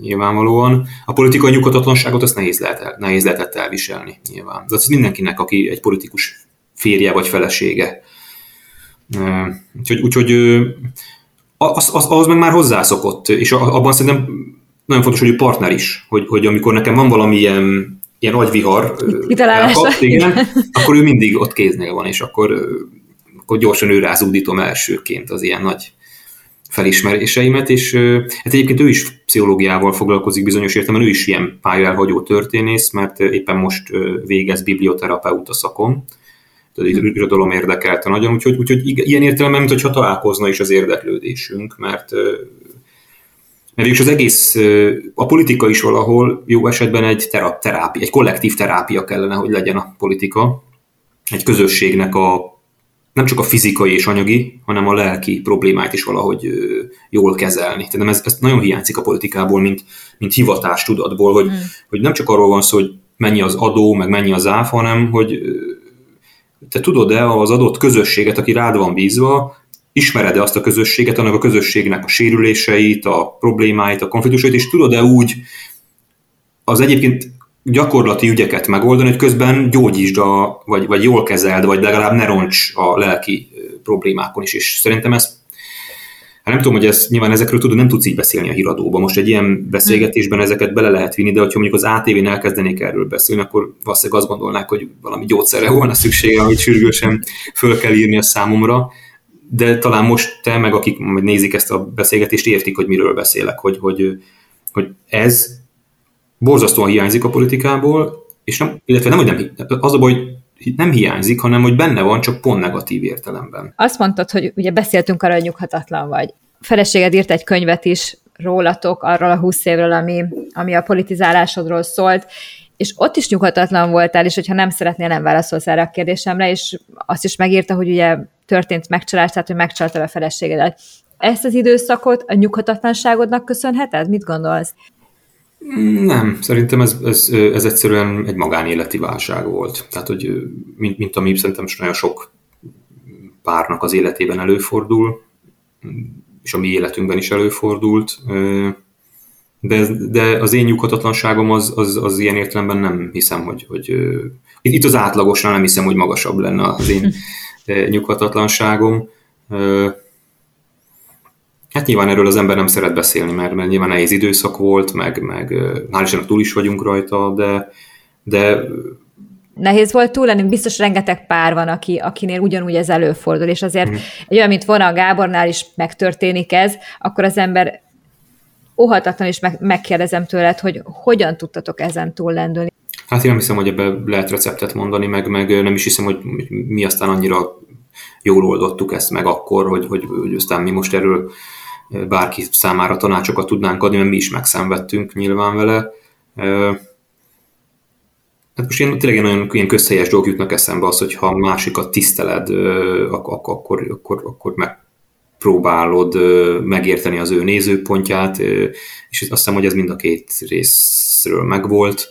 nyilvánvalóan. A politikai nyugodhatatlanságot azt nehéz, lehet, nehéz lehetett elviselni nyilván. De ez mindenkinek, aki egy politikus férje vagy felesége. E, úgyhogy, úgyhogy az, az, az meg már hozzászokott, és abban szerintem nagyon fontos, hogy ő partner is, hogy, hogy amikor nekem van valamilyen ilyen agyvihar, elkap, igen, akkor ő mindig ott kéznél van, és akkor, akkor gyorsan ő rázúdítom elsőként az ilyen nagy felismeréseimet, és hát egyébként ő is pszichológiával foglalkozik bizonyos értelemben, ő is ilyen pályaelhagyó történész, mert éppen most végez biblioterapeuta szakon, tehát egy irodalom érdekelte nagyon, úgyhogy, úgyhogy ilyen értelemben, mint hogyha találkozna is az érdeklődésünk, mert mert is az egész, a politika is valahol jó esetben egy terápia, egy kollektív terápia kellene, hogy legyen a politika. Egy közösségnek a nem csak a fizikai és anyagi, hanem a lelki problémáit is valahogy jól kezelni. Tehát ez, ez nagyon hiányzik a politikából, mint, mint hivatás tudatból, hogy, mm. hogy nem csak arról van szó, hogy mennyi az adó, meg mennyi az áfa, hanem hogy te tudod-e az adott közösséget, aki rád van bízva, ismered-e azt a közösséget, annak a közösségnek a sérüléseit, a problémáit, a konfliktusait, és tudod-e úgy az egyébként gyakorlati ügyeket megoldani, hogy közben gyógyítsd, a, vagy, vagy jól kezeld, vagy legalább ne roncs a lelki problémákon is. És szerintem ez, hát nem tudom, hogy ez, nyilván ezekről tudod, nem tudsz így beszélni a híradóban. Most egy ilyen beszélgetésben ezeket bele lehet vinni, de hogyha mondjuk az ATV-n elkezdenék erről beszélni, akkor valószínűleg azt gondolnák, hogy valami gyógyszerre volna szüksége, amit sürgősen föl kell írni a számomra de talán most te, meg akik nézik ezt a beszélgetést, értik, hogy miről beszélek, hogy, hogy, hogy ez borzasztóan hiányzik a politikából, és nem, illetve nem, hogy nem, az a baj, hogy nem hiányzik, hanem hogy benne van, csak pont negatív értelemben. Azt mondtad, hogy ugye beszéltünk arra, hogy nyughatatlan vagy. A feleséged írt egy könyvet is rólatok, arról a húsz évről, ami, ami a politizálásodról szólt, és ott is nyughatatlan voltál, és hogyha nem szeretnél, nem válaszolsz erre a kérdésemre, és azt is megírta, hogy ugye történt megcsalás, tehát hogy megcsaltad a feleségedet. Ezt az időszakot a nyughatatlanságodnak köszönheted? Mit gondolsz? Nem, szerintem ez, ez, ez egyszerűen egy magánéleti válság volt. Tehát, hogy mint, mint ami szerintem most nagyon sok párnak az életében előfordul, és a mi életünkben is előfordult, de, de az én nyughatatlanságom az, az, az ilyen értelemben nem hiszem, hogy, hogy itt az átlagosnál nem hiszem, hogy magasabb lenne az én nyughatatlanságom. Hát nyilván erről az ember nem szeret beszélni, mert, mert nyilván nehéz időszak volt, meg, meg hál' Istennek túl is vagyunk rajta, de, de nehéz volt túl lenni, biztos rengeteg pár van, aki, akinél ugyanúgy ez előfordul, és azért mm. egy olyan, mint volna a Gábornál is megtörténik ez, akkor az ember óhatatlan is meg, megkérdezem tőled, hogy hogyan tudtatok ezen túl lendülni. Hát én nem hiszem, hogy ebbe lehet receptet mondani, meg, meg nem is hiszem, hogy mi aztán annyira jól oldottuk ezt meg akkor, hogy, hogy, hogy aztán mi most erről bárki számára tanácsokat tudnánk adni, mert mi is megszenvedtünk nyilván vele. Hát most én tényleg olyan ilyen közhelyes dolgok jutnak eszembe az, hogy ha másikat tiszteled, akkor, akkor, akkor, akkor megpróbálod megérteni az ő nézőpontját, és azt hiszem, hogy ez mind a két részről megvolt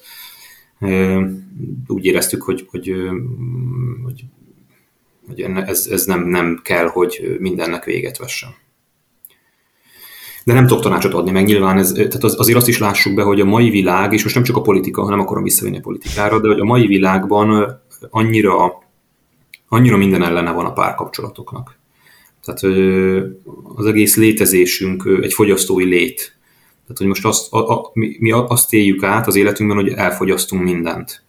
úgy éreztük, hogy, hogy, hogy, hogy ez, ez nem, nem kell, hogy mindennek véget vessen. De nem tudok tanácsot adni, meg nyilván ez, tehát az, azért azt is lássuk be, hogy a mai világ, és most nem csak a politika, hanem akarom visszavinni a politikára, de hogy a mai világban annyira, annyira minden ellene van a párkapcsolatoknak. Tehát az egész létezésünk egy fogyasztói lét. Tehát, hogy most azt, a, a, mi, mi azt éljük át az életünkben, hogy elfogyasztunk mindent.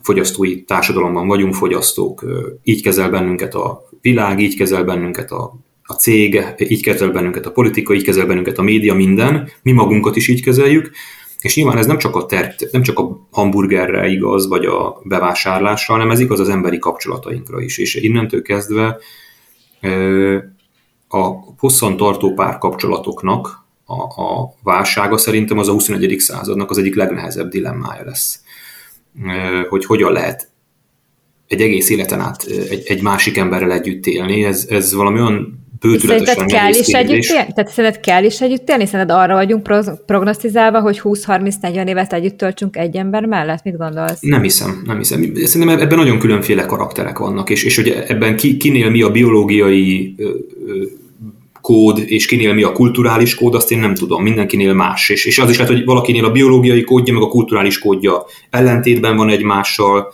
Fogyasztói társadalomban vagyunk fogyasztók. Így kezel bennünket a világ, így kezel bennünket a, a cég, így kezel bennünket a politika, így kezel bennünket a média, minden. Mi magunkat is így kezeljük. És nyilván ez nem csak a, ter, nem csak a hamburgerre igaz, vagy a bevásárlásra, hanem ez igaz az emberi kapcsolatainkra is. És innentől kezdve a hosszantartó párkapcsolatoknak a, a válsága szerintem az a 21. századnak az egyik legnehezebb dilemmája lesz. Hogy hogyan lehet egy egész életen át egy, egy másik emberrel együtt élni, ez, ez valami olyan bődületesen kell is együtt élni? Tehát szerinted kell is együtt élni? Szerinted arra vagyunk prognosztizálva, hogy 20-30-40 évet együtt töltsünk egy ember mellett? Mit gondolsz? Nem hiszem, nem hiszem. Szerintem ebben nagyon különféle karakterek vannak, és, és hogy ebben ki, kinél mi a biológiai kód, és kinél mi a kulturális kód, azt én nem tudom, mindenkinél más. És, és az is lehet, hogy valakinél a biológiai kódja, meg a kulturális kódja ellentétben van egymással,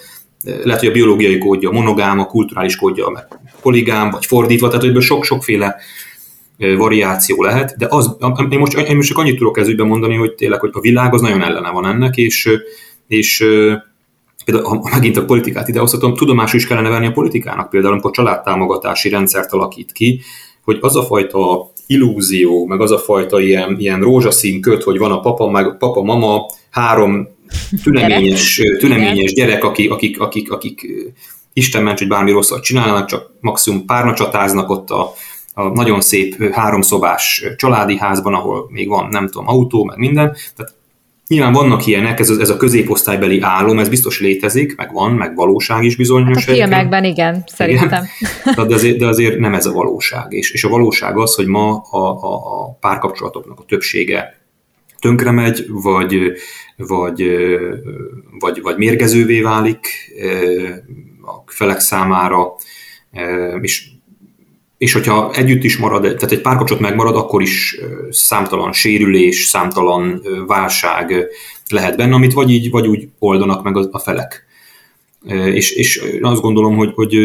lehet, hogy a biológiai kódja monogám, a kulturális kódja meg poligám, vagy fordítva, tehát hogy sok-sokféle variáció lehet, de az, én most, én most csak annyit tudok ez ügyben mondani, hogy tényleg, hogy a világ az nagyon ellene van ennek, és, és például, ha megint a politikát idehozhatom, tudomásul is kellene venni a politikának, például amikor családtámogatási rendszert alakít ki, hogy az a fajta illúzió, meg az a fajta ilyen, ilyen rózsaszín köt, hogy van a papa, meg papa, mama, három tüneményes, tüneményes gyerek, akik, akik, akik, akik Isten ments, hogy bármi rosszat csinálnak, csak maximum párna csatáznak ott a, a nagyon szép háromszobás családi házban, ahol még van, nem tudom, autó, meg minden. Tehát Nyilván vannak ilyenek, ez, ez a középosztálybeli álom, ez biztos létezik, meg van, meg valóság is bizonyos. Hát a filmekben igen, szerintem. Igen. De, azért, de azért nem ez a valóság. És, és a valóság az, hogy ma a, a, a párkapcsolatoknak a többsége tönkre megy, vagy, vagy, vagy, vagy mérgezővé válik a felek számára, és és hogyha együtt is marad, tehát egy párkapcsolat megmarad, akkor is számtalan sérülés, számtalan válság lehet benne, amit vagy így, vagy úgy oldanak meg a felek. És, és azt gondolom, hogy, hogy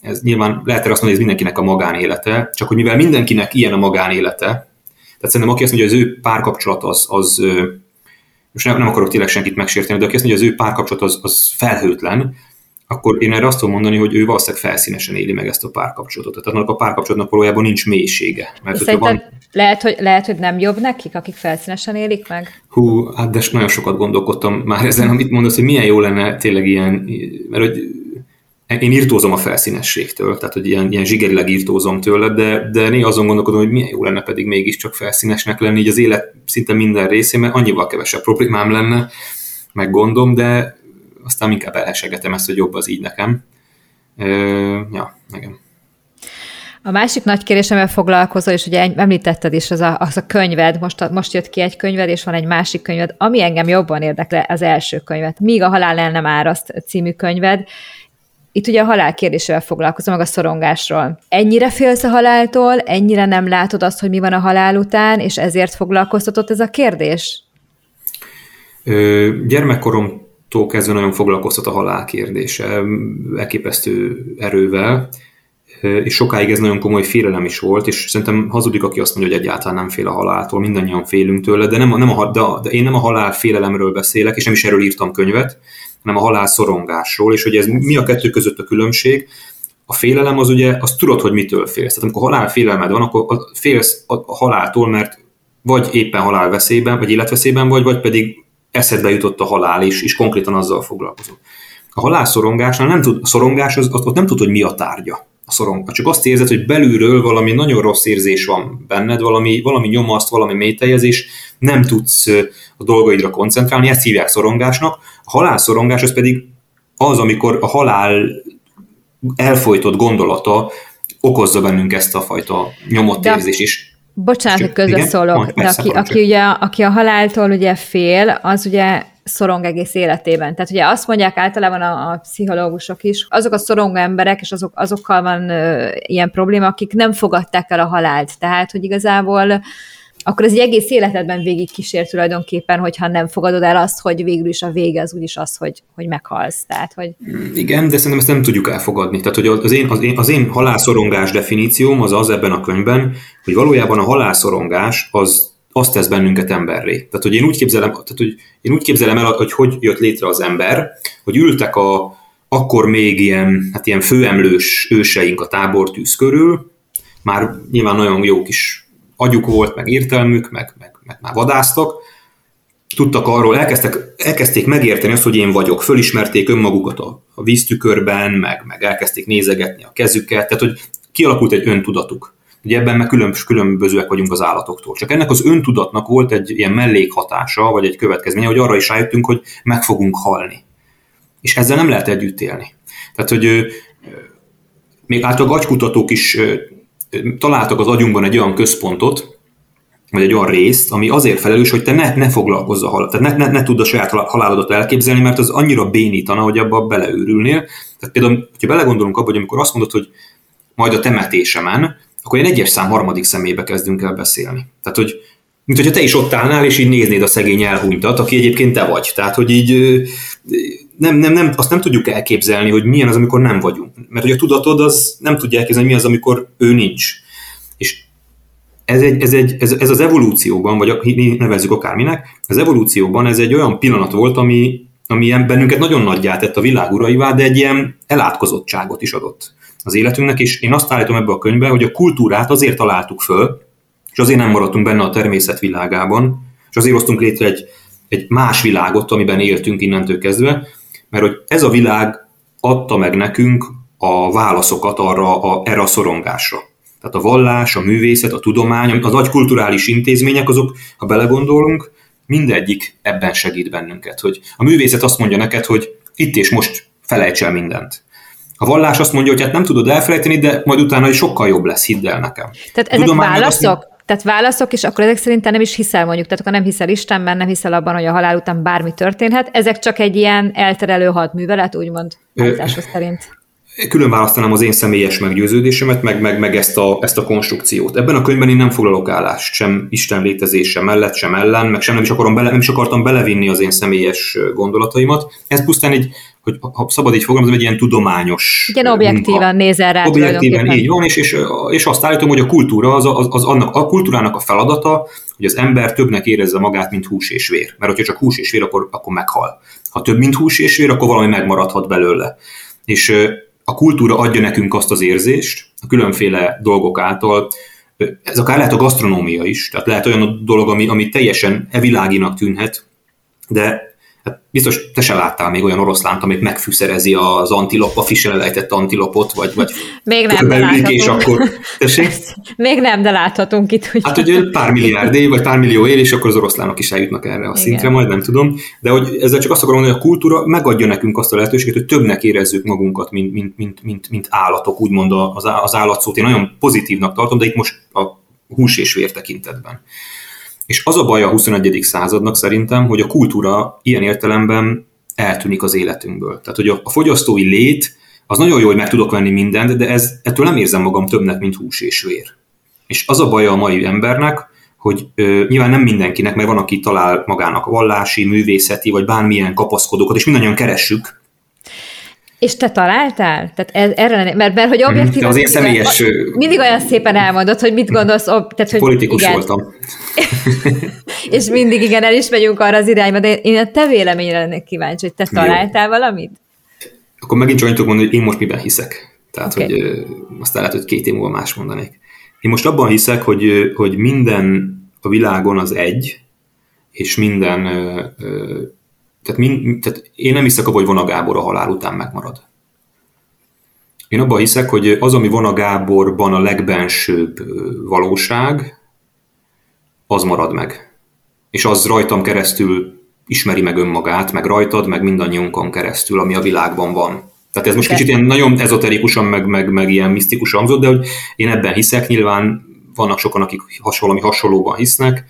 ez nyilván lehet erre azt mondani, hogy ez mindenkinek a magánélete, csak hogy mivel mindenkinek ilyen a magánélete, tehát szerintem aki azt mondja, hogy az ő párkapcsolat az, az most nem, nem akarok tényleg senkit megsérteni, de aki azt mondja, hogy az ő párkapcsolat az, az felhőtlen, akkor én erre azt tudom mondani, hogy ő valószínűleg felszínesen éli meg ezt a párkapcsolatot. Tehát annak a párkapcsolatnak valójában nincs mélysége. Mert van... lehet, hogy, lehet, hogy nem jobb nekik, akik felszínesen élik meg? Hú, hát de nagyon sokat gondolkodtam már ezen, amit mondasz, hogy milyen jó lenne tényleg ilyen, mert hogy én írtózom a felszínességtől, tehát hogy ilyen, ilyen zsigerileg írtózom tőle, de, de néha azon gondolkodom, hogy milyen jó lenne pedig mégiscsak felszínesnek lenni, így az élet szinte minden részén, mert annyival kevesebb problémám lenne, meg gondom, de aztán inkább elhesegetem ezt, hogy jobb az így nekem. Ja, igen. A másik nagy kérdés, amivel foglalkozol, és ugye említetted is, az a, az a könyved, most, a, most jött ki egy könyved, és van egy másik könyved, ami engem jobban érdekel, az első könyvet. Míg a halál el nem áraszt című könyved. Itt ugye a halál kérdésével foglalkozom, meg a szorongásról. Ennyire félsz a haláltól, ennyire nem látod azt, hogy mi van a halál után, és ezért foglalkoztatott ez a kérdés? Ö, gyermekkorom tól kezdve nagyon foglalkoztat a halál kérdése, elképesztő erővel, és sokáig ez nagyon komoly félelem is volt, és szerintem hazudik, aki azt mondja, hogy egyáltalán nem fél a haláltól, mindannyian félünk tőle, de, nem, nem a, de, de én nem a halál félelemről beszélek, és nem is erről írtam könyvet, hanem a halál szorongásról, és hogy ez mi a kettő között a különbség. A félelem az ugye, azt tudod, hogy mitől félsz. Tehát amikor halál félelmed van, akkor félsz a haláltól, mert vagy éppen halál veszélyben, vagy életveszélyben vagy, vagy pedig eszedbe jutott a halál, és, és konkrétan azzal foglalkozol. A halálszorongásnál nem tud, a szorongás az, ott nem tud, hogy mi a tárgya a szorong. Csak azt érzed, hogy belülről valami nagyon rossz érzés van benned, valami, valami nyomaszt, valami mélyteljezés, nem tudsz a dolgaidra koncentrálni, ezt hívják szorongásnak. A halálszorongás az pedig az, amikor a halál elfolytott gondolata okozza bennünk ezt a fajta nyomott de, érzés is. Bocsánat, hogy közbeszólok, de aki, aki, ugye, aki a haláltól ugye fél, az ugye szorong egész életében. Tehát ugye azt mondják általában a, a pszichológusok is, azok a szorongó emberek, és azok, azokkal van ö, ilyen probléma, akik nem fogadták el a halált. Tehát, hogy igazából akkor ez egy egész életedben végig kísér tulajdonképpen, hogyha nem fogadod el azt, hogy végül is a vége az úgyis az, hogy, hogy meghalsz. Tehát, hogy... Igen, de szerintem ezt nem tudjuk elfogadni. Tehát, hogy az én, az én, az én halálszorongás definícióm az az ebben a könyvben, hogy valójában a halálszorongás az azt tesz bennünket emberré. Tehát, hogy én úgy képzelem, tehát, hogy én úgy képzelem el, hogy hogy jött létre az ember, hogy ültek a, akkor még ilyen, hát ilyen főemlős őseink a tábortűz körül, már nyilván nagyon jó kis agyuk volt, meg értelmük, meg, meg, meg már vadáztak, tudtak arról, elkezdtek, elkezdték megérteni azt, hogy én vagyok, fölismerték önmagukat a, a víztükörben, meg, meg elkezdték nézegetni a kezüket, tehát hogy kialakult egy öntudatuk. Ugye ebben meg külön, különbözőek vagyunk az állatoktól. Csak ennek az öntudatnak volt egy ilyen mellékhatása, vagy egy következménye, hogy arra is rájöttünk, hogy meg fogunk halni. És ezzel nem lehet együtt élni. Tehát, hogy még általában agykutatók is találtak az agyunkban egy olyan központot, vagy egy olyan részt, ami azért felelős, hogy te ne, ne foglalkozz a halál, tehát ne, ne, ne tudd a saját halálodat elképzelni, mert az annyira bénítana, hogy abba beleőrülnél. Tehát például, ha belegondolunk abba, hogy amikor azt mondod, hogy majd a temetésemen, akkor egy egyes szám harmadik szemébe kezdünk el beszélni. Tehát, hogy mint hogyha te is ott állnál, és így néznéd a szegény elhunytat, aki egyébként te vagy. Tehát, hogy így nem, nem, nem, azt nem tudjuk elképzelni, hogy milyen az, amikor nem vagyunk. Mert hogy a tudatod az nem tudja elképzelni, mi az, amikor ő nincs. És ez, egy, ez, egy, ez, ez az evolúcióban, vagy nevezzük akárminek, az evolúcióban ez egy olyan pillanat volt, ami, ami bennünket nagyon nagyjá tett a világ uraivá, de egy ilyen elátkozottságot is adott az életünknek, és én azt állítom ebbe a könyvbe, hogy a kultúrát azért találtuk föl, és azért nem maradtunk benne a természet világában, és azért hoztunk létre egy, egy más világot, amiben éltünk innentől kezdve, mert hogy ez a világ adta meg nekünk a válaszokat arra a, erre a szorongásra. Tehát a vallás, a művészet, a tudomány, az agykulturális intézmények, azok, ha belegondolunk, mindegyik ebben segít bennünket. Hogy a művészet azt mondja neked, hogy itt és most felejts el mindent. A vallás azt mondja, hogy hát nem tudod elfelejteni, de majd utána is sokkal jobb lesz, hidd el nekem. Tehát ezek Tudomány válaszok? Azt, tehát válaszok, és akkor ezek szerint te nem is hiszel mondjuk, tehát akkor nem hiszel Istenben, nem hiszel abban, hogy a halál után bármi történhet, ezek csak egy ilyen elterelő hadművelet, úgymond, állításos szerint külön választanám az én személyes meggyőződésemet, meg, meg, meg ezt, a, ezt a konstrukciót. Ebben a könyvben én nem foglalok állást, sem Isten létezése mellett, sem ellen, meg sem nem is, akarom bele, nem is akartam belevinni az én személyes gondolataimat. Ez pusztán egy, hogy ha szabad így fogalmazni, egy ilyen tudományos Igen, objektívan munka. nézel rá Objektíven, így van, és, és, és azt állítom, hogy a kultúra az, az, az annak, a kultúrának a feladata, hogy az ember többnek érezze magát, mint hús és vér. Mert hogyha csak hús és vér, akkor, akkor meghal. Ha több, mint hús és vér, akkor valami megmaradhat belőle. És a kultúra adja nekünk azt az érzést, a különféle dolgok által, ez akár lehet a gasztronómia is, tehát lehet olyan dolog, ami, ami teljesen eviláginak tűnhet, de Hát biztos te se láttál még olyan oroszlánt, amit megfűszerezi az antilop, a fisel lejtett antilopot, vagy, vagy még nem, de és akkor... Tessék? Még nem, de láthatunk itt. Hogy... Hát, hogy pár milliárd év, vagy pár millió év, és akkor az oroszlánok is eljutnak erre a Igen. szintre, majd nem tudom. De hogy ezzel csak azt akarom mondani, hogy a kultúra megadja nekünk azt a lehetőséget, hogy többnek érezzük magunkat, mint, mint, mint, mint, mint állatok, úgymond az, az állatszót. Én nagyon pozitívnak tartom, de itt most a hús és vér tekintetben. És az a baj a 21. századnak szerintem, hogy a kultúra ilyen értelemben eltűnik az életünkből. Tehát, hogy a fogyasztói lét, az nagyon jó, hogy meg tudok venni mindent, de ez, ettől nem érzem magam többnek, mint hús és vér. És az a baj a mai embernek, hogy ö, nyilván nem mindenkinek, mert van, aki talál magának vallási, művészeti, vagy bármilyen kapaszkodókat, és mindannyian keressük, és te találtál? Tehát ez, erre, mert, mert hogy objektív... Az én személyes... Mindig olyan szépen elmondod, hogy mit gondolsz... Tehát, hogy Politikus igen. voltam. és mindig igen, el is megyünk arra az irányba, de én a te véleményre lennék kíváncsi, hogy te találtál Jó. valamit? Akkor megint csak annyit tudok mondani, hogy én most miben hiszek. Tehát, okay. hogy aztán lehet, hogy két év múlva más mondanék. Én most abban hiszek, hogy, hogy minden a világon az egy, és minden tehát, mind, tehát én nem hiszek abban, hogy Vona Gábor a halál után megmarad. Én abban hiszek, hogy az, ami Vona Gáborban a legbensőbb valóság, az marad meg. És az rajtam keresztül ismeri meg önmagát, meg rajtad, meg mindannyiunkon keresztül, ami a világban van. Tehát ez most kicsit ilyen nagyon ezoterikusan, meg, meg, meg ilyen misztikusan hangzott, de hogy én ebben hiszek, nyilván vannak sokan, akik has, valami hasonlóban hisznek,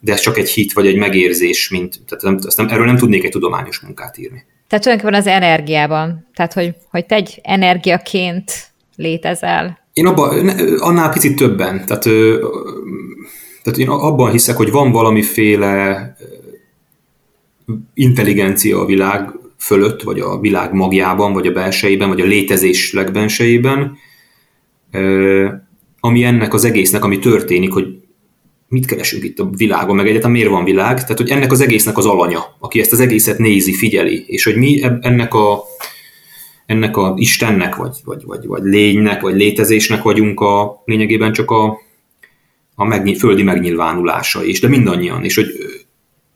de ez csak egy hit vagy egy megérzés, mint, tehát nem, ezt nem, erről nem tudnék egy tudományos munkát írni. Tehát tulajdonképpen az energiában, tehát hogy, hogy te egy energiaként létezel. Én abban, annál picit többen, tehát, tehát én abban hiszek, hogy van valamiféle intelligencia a világ fölött, vagy a világ magjában, vagy a belsejében, vagy a létezés legbensejében, ami ennek az egésznek, ami történik, hogy mit keresünk itt a világon, meg egyáltalán miért van világ, tehát hogy ennek az egésznek az alanya, aki ezt az egészet nézi, figyeli, és hogy mi ennek a, ennek a Istennek, vagy, vagy, vagy, vagy lénynek, vagy létezésnek vagyunk a lényegében csak a, a megny- földi megnyilvánulása is, de mindannyian, és hogy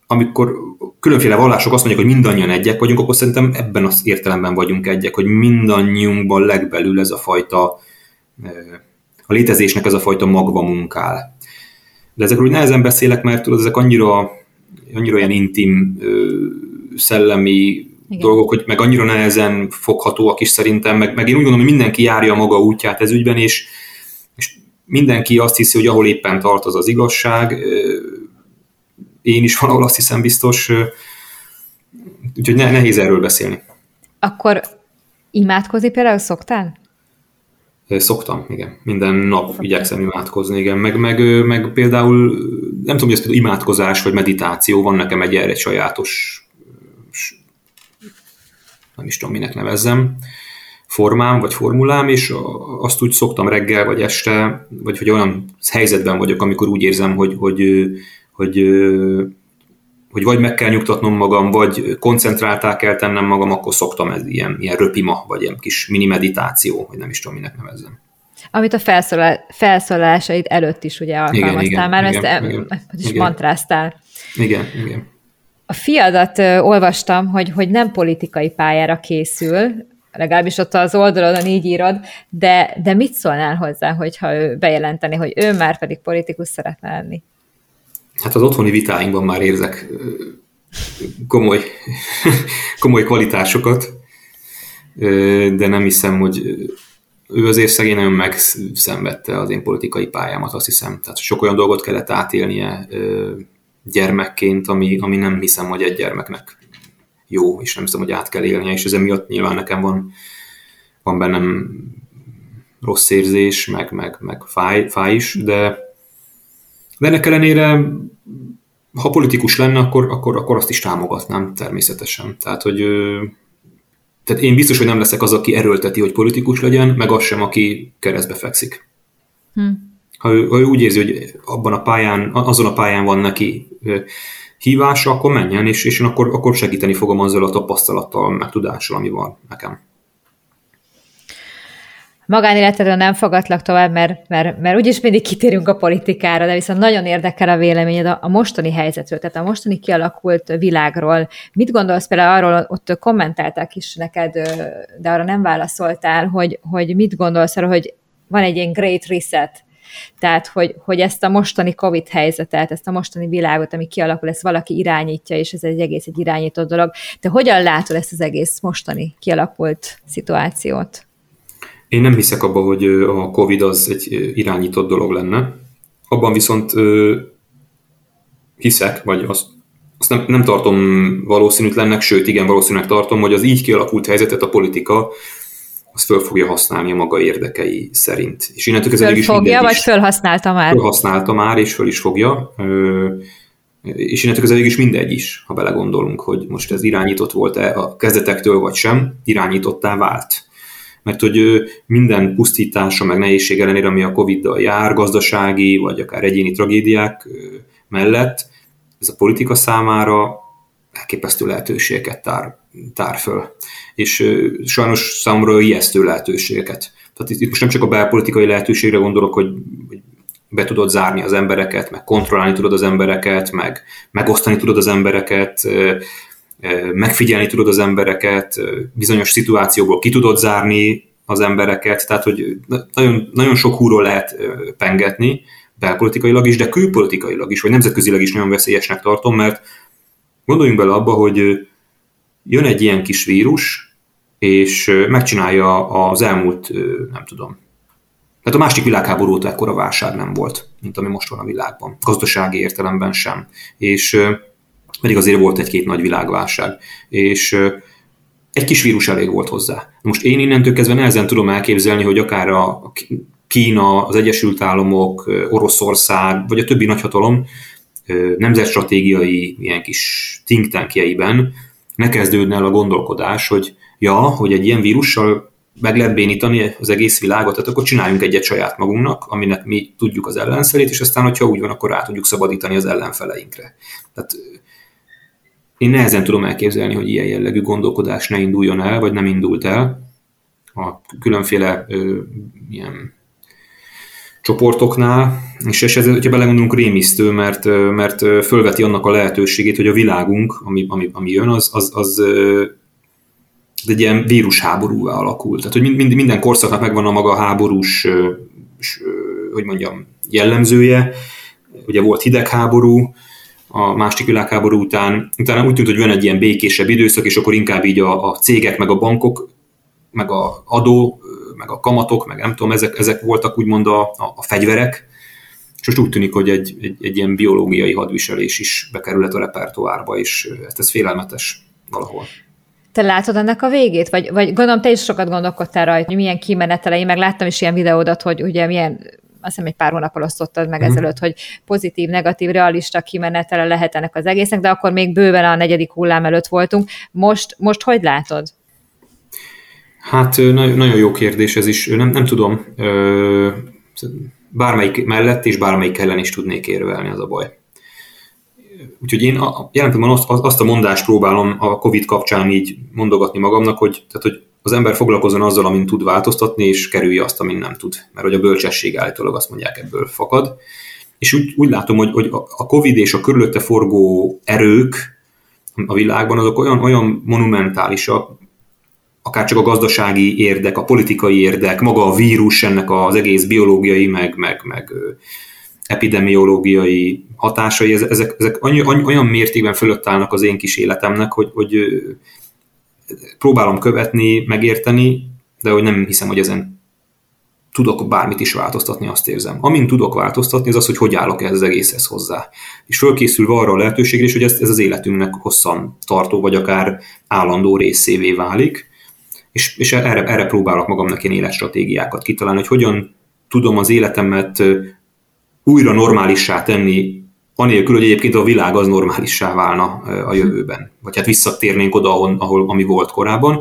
amikor különféle vallások azt mondják, hogy mindannyian egyek vagyunk, akkor szerintem ebben az értelemben vagyunk egyek, hogy mindannyiunkban legbelül ez a fajta, a létezésnek ez a fajta magva munkál de ezekről úgy nehezen beszélek, mert tudod, ezek annyira, annyira olyan intim, szellemi igen. dolgok, hogy meg annyira nehezen foghatóak is szerintem, meg, meg én úgy gondolom, hogy mindenki járja maga útját ez ügyben, és, és mindenki azt hiszi, hogy ahol éppen tart az az igazság, én is valahol azt hiszem biztos, úgyhogy nehéz erről beszélni. Akkor imádkozni például szoktál? Szoktam, igen. Minden nap Szoktam. igyekszem imádkozni, igen. Meg, meg, meg például, nem tudom, hogy ez például imádkozás vagy meditáció, van nekem egy erre egy sajátos, nem is tudom, minek nevezzem, formám, vagy formulám, és azt úgy szoktam reggel, vagy este, vagy hogy olyan helyzetben vagyok, amikor úgy érzem, hogy, hogy, hogy, hogy vagy meg kell nyugtatnom magam, vagy koncentráltá kell tennem magam, akkor szoktam ez ilyen, ilyen röpima, vagy ilyen kis mini meditáció, vagy nem is tudom, minek nevezzem. Amit a felszólal, felszólásaid előtt is ugye alkalmaztál igen, már, igen, ezt igen, is igen. mantráztál. Igen, igen. A fiadat ö, olvastam, hogy, hogy nem politikai pályára készül, legalábbis ott az oldalon így írod, de, de mit szólnál hozzá, hogyha ő bejelenteni, hogy ő már pedig politikus szeretne lenni? Hát az otthoni vitáinkban már érzek komoly, komoly kvalitásokat, de nem hiszem, hogy ő azért szegény nagyon megszenvedte az én politikai pályámat, azt hiszem. Tehát sok olyan dolgot kellett átélnie gyermekként, ami, ami nem hiszem, hogy egy gyermeknek jó, és nem hiszem, hogy át kell élnie, és ez emiatt nyilván nekem van, van bennem rossz érzés, meg, meg, meg fáj, fáj is, de, de ennek ellenére ha politikus lenne, akkor, akkor, akkor azt is támogatnám természetesen. Tehát, hogy tehát én biztos, hogy nem leszek az, aki erőlteti, hogy politikus legyen, meg az sem, aki keresztbe fekszik. Hm. Ha, ő, ha ő úgy érzi, hogy abban a pályán, azon a pályán van neki hívása, akkor menjen, és, és én akkor, akkor segíteni fogom azzal a tapasztalattal, meg tudással, ami van nekem magánéletedről nem fogadlak tovább, mert, mert, mert úgyis mindig kitérünk a politikára, de viszont nagyon érdekel a véleményed a, a mostani helyzetről, tehát a mostani kialakult világról. Mit gondolsz például arról, ott kommentálták is neked, de arra nem válaszoltál, hogy, hogy mit gondolsz arról, hogy van egy ilyen great reset, tehát, hogy, hogy ezt a mostani COVID helyzetet, ezt a mostani világot, ami kialakul, ezt valaki irányítja, és ez egy egész egy irányított dolog. Te hogyan látod ezt az egész mostani kialakult szituációt? Én nem hiszek abba, hogy a Covid az egy irányított dolog lenne. Abban viszont hiszek, vagy azt, azt nem, nem tartom valószínűtlennek, sőt igen valószínűleg tartom, hogy az így kialakult helyzetet a politika az föl fogja használni a maga érdekei szerint. És innentől kezdve is fogja, vagy fölhasználta már? Fölhasználta már, és föl is fogja. És innentől kezdve is mindegy is, ha belegondolunk, hogy most ez irányított volt-e a kezdetektől, vagy sem, irányítottá vált mert hogy minden pusztítása, meg nehézség ellenére, ami a Covid-dal jár, gazdasági, vagy akár egyéni tragédiák mellett, ez a politika számára elképesztő lehetőségeket tár, tár föl. És sajnos számomra ijesztő lehetőségeket. Tehát itt most nem csak a belpolitikai lehetőségre gondolok, hogy, be tudod zárni az embereket, meg kontrollálni tudod az embereket, meg megosztani tudod az embereket, megfigyelni tudod az embereket, bizonyos szituációból ki tudod zárni az embereket, tehát hogy nagyon, nagyon sok húról lehet pengetni, belpolitikailag is, de külpolitikailag is, vagy nemzetközileg is nagyon veszélyesnek tartom, mert gondoljunk bele abba, hogy jön egy ilyen kis vírus, és megcsinálja az elmúlt, nem tudom, tehát a másik világháború óta ekkora válság nem volt, mint ami most van a világban. Gazdasági értelemben sem. És pedig azért volt egy-két nagy világválság, és egy kis vírus elég volt hozzá. Most én innentől kezdve nehezen tudom elképzelni, hogy akár a Kína, az Egyesült Államok, Oroszország, vagy a többi nagyhatalom nemzetstratégiai ilyen kis think tankjeiben ne kezdődne el a gondolkodás, hogy ja, hogy egy ilyen vírussal meg lehet bénítani az egész világot, tehát akkor csináljunk egyet saját magunknak, aminek mi tudjuk az ellenfelét, és aztán, hogyha úgy van, akkor rá tudjuk szabadítani az ellenfeleinkre. Tehát én nehezen tudom elképzelni, hogy ilyen jellegű gondolkodás ne induljon el, vagy nem indult el a különféle ö, ilyen csoportoknál, és ez, hogyha belegondolunk, rémisztő, mert, mert fölveti annak a lehetőségét, hogy a világunk, ami, ami, ami jön, az, az, az, egy ilyen vírusháborúvá alakul. Tehát, hogy mind, minden korszaknak megvan a maga háborús, hogy mondjam, jellemzője. Ugye volt hidegháború, a második világháború után, utána úgy tűnt, hogy van egy ilyen békésebb időszak, és akkor inkább így a, a cégek, meg a bankok, meg a adó, meg a kamatok, meg nem tudom, ezek, ezek voltak úgymond a, a, a fegyverek, és most úgy tűnik, hogy egy, egy, egy ilyen biológiai hadviselés is bekerülhet a repertoárba, és ez, ez félelmetes valahol. Te látod ennek a végét? Vagy, vagy gondolom, te is sokat gondolkodtál rajta, hogy milyen kimenetelei, meg láttam is ilyen videódat, hogy ugye milyen azt hiszem egy pár hónappal osztottad meg mm. ezelőtt, hogy pozitív, negatív, realista kimenetele lehet ennek az egésznek, de akkor még bőven a negyedik hullám előtt voltunk. Most, most hogy látod? Hát nagyon jó kérdés ez is. Nem, nem tudom, bármelyik mellett és bármelyik ellen is tudnék érvelni, az a baj. Úgyhogy én jelen pillanatban azt, azt a mondást próbálom a Covid kapcsán így mondogatni magamnak, hogy, tehát, hogy az ember foglalkozzon azzal, amin tud változtatni, és kerülje azt, amin nem tud. Mert hogy a bölcsesség állítólag azt mondják ebből fakad. És úgy, úgy látom, hogy, hogy a Covid és a körülötte forgó erők a világban azok olyan, olyan monumentálisak, akár csak a gazdasági érdek, a politikai érdek, maga a vírus, ennek az egész biológiai, meg, meg, meg epidemiológiai hatásai, ezek, ezek annyi, annyi, olyan mértékben fölött állnak az én kis életemnek, hogy, hogy próbálom követni, megérteni, de hogy nem hiszem, hogy ezen tudok bármit is változtatni, azt érzem. Amin tudok változtatni, az az, hogy hogy állok ez az egészhez hozzá. És fölkészülve arra a lehetőségre is, hogy ez, ez az életünknek hosszan tartó, vagy akár állandó részévé válik, és, és erre, erre próbálok magamnak ilyen életstratégiákat kitalálni, hogy hogyan tudom az életemet újra normálissá tenni, anélkül, hogy egyébként a világ az normálissá válna a jövőben. Vagy hát visszatérnénk oda, ahol, ahol ami volt korábban.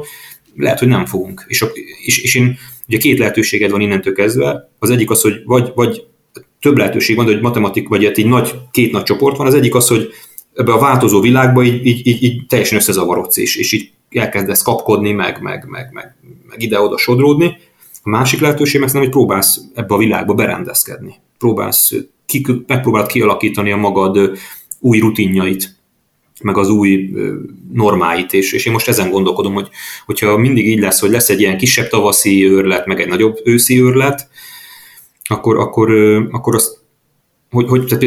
Lehet, hogy nem fogunk. És, és, és én, ugye két lehetőséged van innentől kezdve. Az egyik az, hogy vagy, vagy több lehetőség van, de hogy matematik, vagy hát egy nagy, két nagy csoport van. Az egyik az, hogy ebbe a változó világba így, így, így, így teljesen összezavarodsz, és, és így elkezdesz kapkodni, meg, meg, meg, meg, meg ide-oda sodródni. A másik lehetőség meg hogy próbálsz ebbe a világba berendezkedni. Próbálsz, ki, megpróbálod kialakítani a magad új rutinjait, meg az új normáit, és, és én most ezen gondolkodom, hogy hogyha mindig így lesz, hogy lesz egy ilyen kisebb tavaszi őrlet, meg egy nagyobb őszi őrlet, akkor, akkor, akkor az, hogy, hogy tehát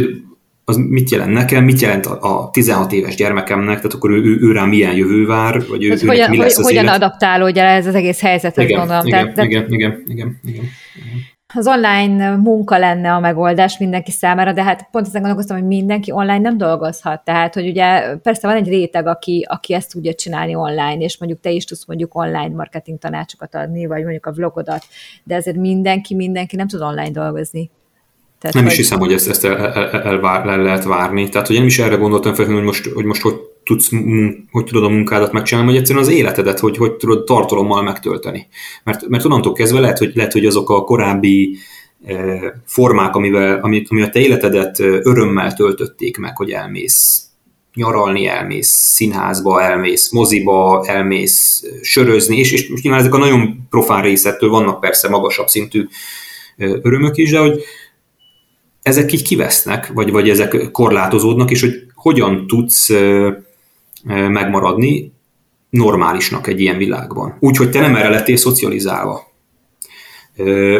az mit jelent nekem, mit jelent a, 16 éves gyermekemnek, tehát akkor ő, ő, ő rá milyen jövő vár, vagy ő, hogyan, mi lesz az hogyan élet. adaptálódja ez az egész helyzethez, igen, gondolom. Igen, tehát, igen, igen, igen, igen, igen. Az online munka lenne a megoldás mindenki számára, de hát pont ezen gondolkoztam, hogy mindenki online nem dolgozhat. Tehát, hogy ugye persze van egy réteg, aki, aki ezt tudja csinálni online, és mondjuk te is tudsz mondjuk online marketing tanácsokat adni, vagy mondjuk a vlogodat, de ezért mindenki, mindenki nem tud online dolgozni. Tehát, nem hogy... is hiszem, hogy ezt, ezt el, el, el, el, el lehet várni. Tehát, hogy én is erre gondoltam fel, hogy most, hogy most hogy tudsz, hogy tudod a munkádat megcsinálni, vagy egyszerűen az életedet, hogy hogy tudod tartalommal megtölteni. Mert, mert onnantól kezdve lehet, hogy, lehet, hogy azok a korábbi eh, formák, amivel, ami, ami a te életedet örömmel töltötték meg, hogy elmész nyaralni, elmész színházba, elmész moziba, elmész sörözni, és, és nyilván ezek a nagyon profán részettől vannak persze magasabb szintű örömök is, de hogy, ezek így kivesznek, vagy, vagy ezek korlátozódnak, és hogy hogyan tudsz megmaradni normálisnak egy ilyen világban. Úgyhogy te nem erre lettél szocializálva.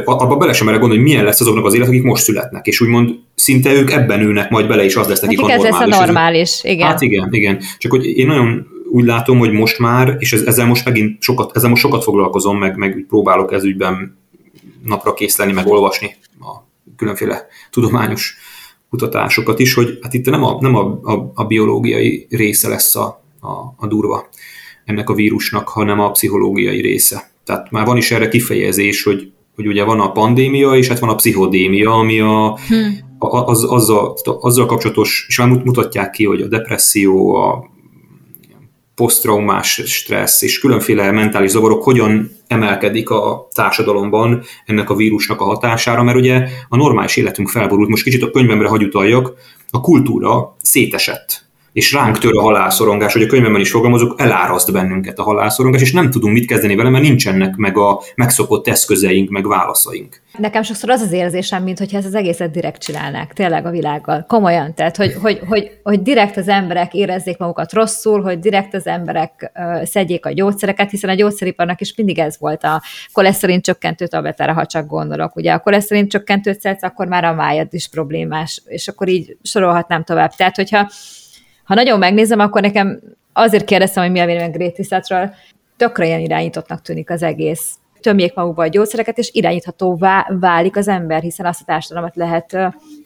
Abba bele sem merek gondolni, hogy milyen lesz azoknak az élet, akik most születnek, és úgymond szinte ők ebben ülnek majd bele, és az lesz nekik a normális. Ez lesz a normális, igen. Hát igen, igen. Csak hogy én nagyon úgy látom, hogy most már, és ezzel most megint sokat, ezzel most sokat foglalkozom, meg, meg próbálok ez ügyben napra készleni, meg olvasni a különféle tudományos kutatásokat is, hogy hát itt nem a, nem a, a, a biológiai része lesz a, a, a durva ennek a vírusnak, hanem a pszichológiai része. Tehát már van is erre kifejezés, hogy, hogy ugye van a pandémia, és hát van a pszichodémia, ami a, hmm. az, azzal, azzal kapcsolatos, és már mutatják ki, hogy a depresszió, a posztraumás stressz és különféle mentális zavarok hogyan emelkedik a társadalomban ennek a vírusnak a hatására, mert ugye a normális életünk felborult, most kicsit a könyvemre hagyutaljak, a kultúra szétesett és ránk tör a halálszorongás, hogy a könyvemben is fogalmazok, eláraszt bennünket a halálszorongás, és nem tudunk mit kezdeni vele, mert nincsenek meg a megszokott eszközeink, meg válaszaink. Nekem sokszor az az érzésem, mint hogyha ezt az egészet direkt csinálnák, tényleg a világgal. Komolyan, tehát hogy, hogy, hogy, hogy direkt az emberek érezzék magukat rosszul, hogy direkt az emberek uh, szedjék a gyógyszereket, hiszen a gyógyszeriparnak is mindig ez volt a koleszterin csökkentő tabletára, ha csak gondolok. Ugye a koleszterin csökkentőt szedsz, akkor már a májad is problémás, és akkor így sorolhatnám tovább. Tehát, hogyha ha nagyon megnézem, akkor nekem azért kérdeztem, hogy mi a vélemény Great Resetről, tökre ilyen irányítottnak tűnik az egész. Tömjék magukba a gyógyszereket, és irányíthatóvá válik az ember, hiszen azt a társadalmat lehet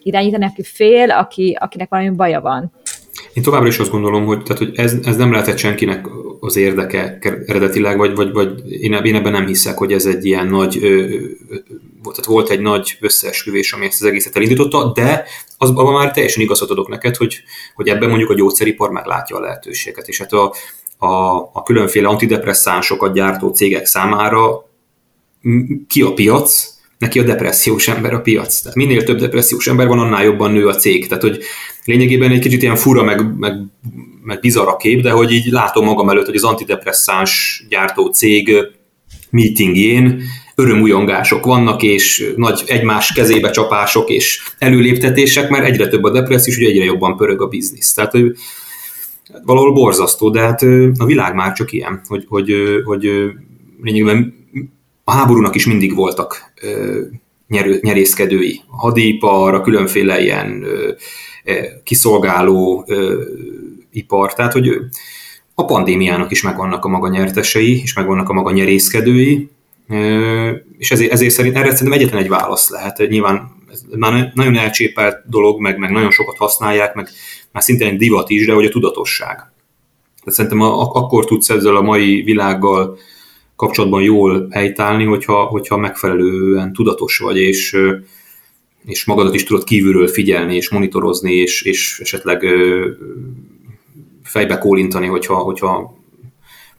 irányítani, aki fél, aki, akinek valami baja van. Én továbbra is azt gondolom, hogy, tehát, hogy ez, ez nem lehetett senkinek az érdeke eredetileg, vagy, vagy, vagy én, én ebben nem hiszek, hogy ez egy ilyen nagy, ö, ö, tehát volt egy nagy összeesküvés, ami ezt az egészet elindította, de az, abban már teljesen igazat adok neked, hogy, hogy ebben mondjuk a gyógyszeripar meglátja a lehetőséget. És hát a, a, a különféle antidepresszánsokat gyártó cégek számára ki a piac, neki a depressziós ember a piac. Tehát minél több depressziós ember van, annál jobban nő a cég. Tehát, hogy lényegében egy kicsit ilyen fura, meg, meg, meg bizarra kép, de hogy így látom magam előtt, hogy az antidepresszáns gyártó cég meetingjén örömújongások vannak, és nagy egymás kezébe csapások és előléptetések, mert egyre több a depressziós, hogy egyre jobban pörög a biznisz. Tehát hogy valahol borzasztó, de hát a világ már csak ilyen, hogy, hogy, hogy lényegében a háborúnak is mindig voltak nyerő, nyerészkedői. A hadipar, a különféle ilyen kiszolgáló ipar, tehát hogy a pandémiának is megvannak a maga nyertesei, és megvannak a maga nyerészkedői, és ezért, ezért szerint erre szerintem egyetlen egy válasz lehet. Nyilván ez már nagyon elcsépelt dolog, meg, meg nagyon sokat használják, meg már szintén egy divat is, de hogy a tudatosság. Tehát szerintem a, akkor tudsz ezzel a mai világgal kapcsolatban jól helytállni, hogyha, hogyha megfelelően tudatos vagy, és, és magadat is tudod kívülről figyelni, és monitorozni, és, és esetleg fejbe kólintani, hogyha, hogyha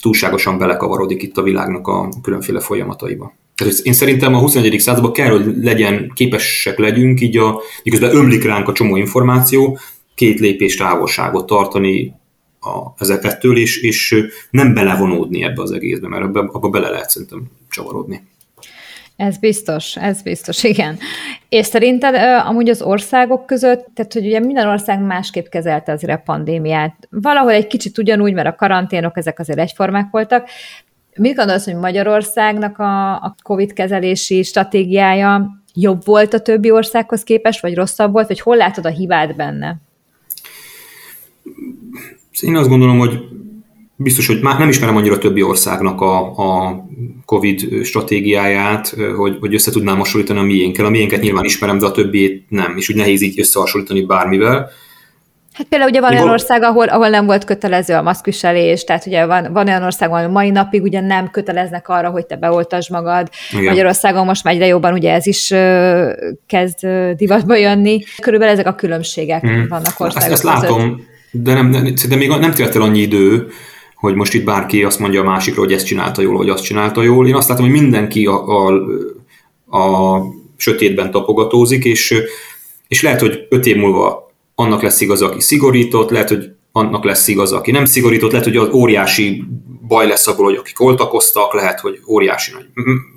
túlságosan belekavarodik itt a világnak a különféle folyamataiba. Tehát én szerintem a 21. században kell, hogy legyen, képesek legyünk, így a, miközben ömlik ránk a csomó információ, két lépés távolságot tartani a, ezekettől, és, és nem belevonódni ebbe az egészbe, mert abba, abba bele lehet szerintem csavarodni. Ez biztos, ez biztos, igen. És szerinted amúgy az országok között, tehát hogy ugye minden ország másképp kezelte azért a pandémiát. Valahol egy kicsit ugyanúgy, mert a karanténok ezek azért egyformák voltak. Mit gondolsz, hogy Magyarországnak a, a COVID kezelési stratégiája jobb volt a többi országhoz képest, vagy rosszabb volt, vagy hol látod a hibát benne? Én azt gondolom, hogy biztos, hogy már nem ismerem annyira többi országnak a, a COVID stratégiáját, hogy, hogy össze tudnám hasonlítani a miénkkel. A miénket nyilván ismerem, de a többiét nem, és úgy nehéz így összehasonlítani bármivel. Hát például ugye van olyan ország, ahol, ahol nem volt kötelező a maszkviselés, tehát ugye van, van olyan ország, ahol mai napig ugye nem köteleznek arra, hogy te beoltasd magad. Igen. Magyarországon most már egyre jobban ugye ez is uh, kezd divatba jönni. Körülbelül ezek a különbségek mm. vannak országok Ezt, ezt látom, de nem, nem, szerintem még nem telt el annyi idő, hogy most itt bárki azt mondja a másikról, hogy ezt csinálta jól, vagy azt csinálta jól. Én azt látom, hogy mindenki a, a, a sötétben tapogatózik, és, és lehet, hogy öt év múlva annak lesz igaz, aki szigorított, lehet, hogy annak lesz igaz, aki nem szigorított, lehet, hogy az óriási baj lesz abból, hogy akik oltakoztak, lehet, hogy óriási nagy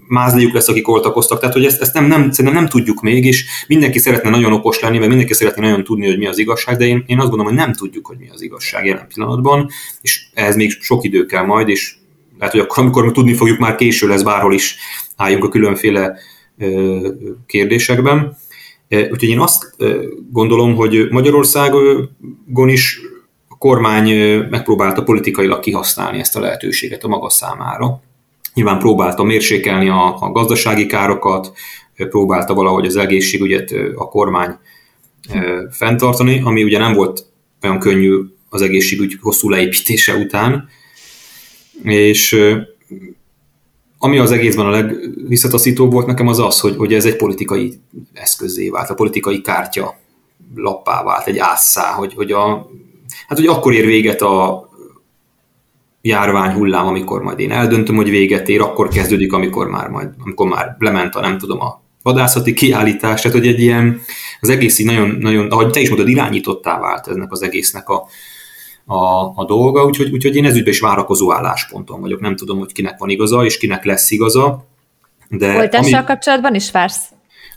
mázliuk lesz, akik oltakoztak, tehát hogy ezt, ezt nem, nem, szerintem nem tudjuk még, és mindenki szeretne nagyon okos lenni, mert mindenki szeretne nagyon tudni, hogy mi az igazság, de én, én azt gondolom, hogy nem tudjuk, hogy mi az igazság jelen pillanatban, és ehhez még sok idő kell majd, és lehet, hogy akkor, amikor mi tudni fogjuk, már késő lesz, bárhol is álljunk a különféle ö, kérdésekben. Úgyhogy én azt gondolom, hogy Magyarországon is kormány megpróbálta politikailag kihasználni ezt a lehetőséget a maga számára. Nyilván próbálta mérsékelni a, a gazdasági károkat, próbálta valahogy az egészségügyet a kormány fenntartani, ami ugye nem volt olyan könnyű az egészségügy hosszú leépítése után, és ami az egészben a legvisszataszítóbb volt nekem az az, hogy, hogy ez egy politikai eszközé vált, a politikai kártya lappá vált, egy ásszá, hogy, hogy a hát hogy akkor ér véget a járvány hullám, amikor majd én eldöntöm, hogy véget ér, akkor kezdődik, amikor már majd, amikor már lement a nem tudom a vadászati kiállítás, tehát hogy egy ilyen, az egész így nagyon, nagyon, ahogy te is mondod, irányítottá vált ennek az egésznek a, a, a dolga, úgyhogy, úgyhogy én ezügyben is várakozó állásponton vagyok. Nem tudom, hogy kinek van igaza, és kinek lesz igaza. De Oltással ami, kapcsolatban is vársz?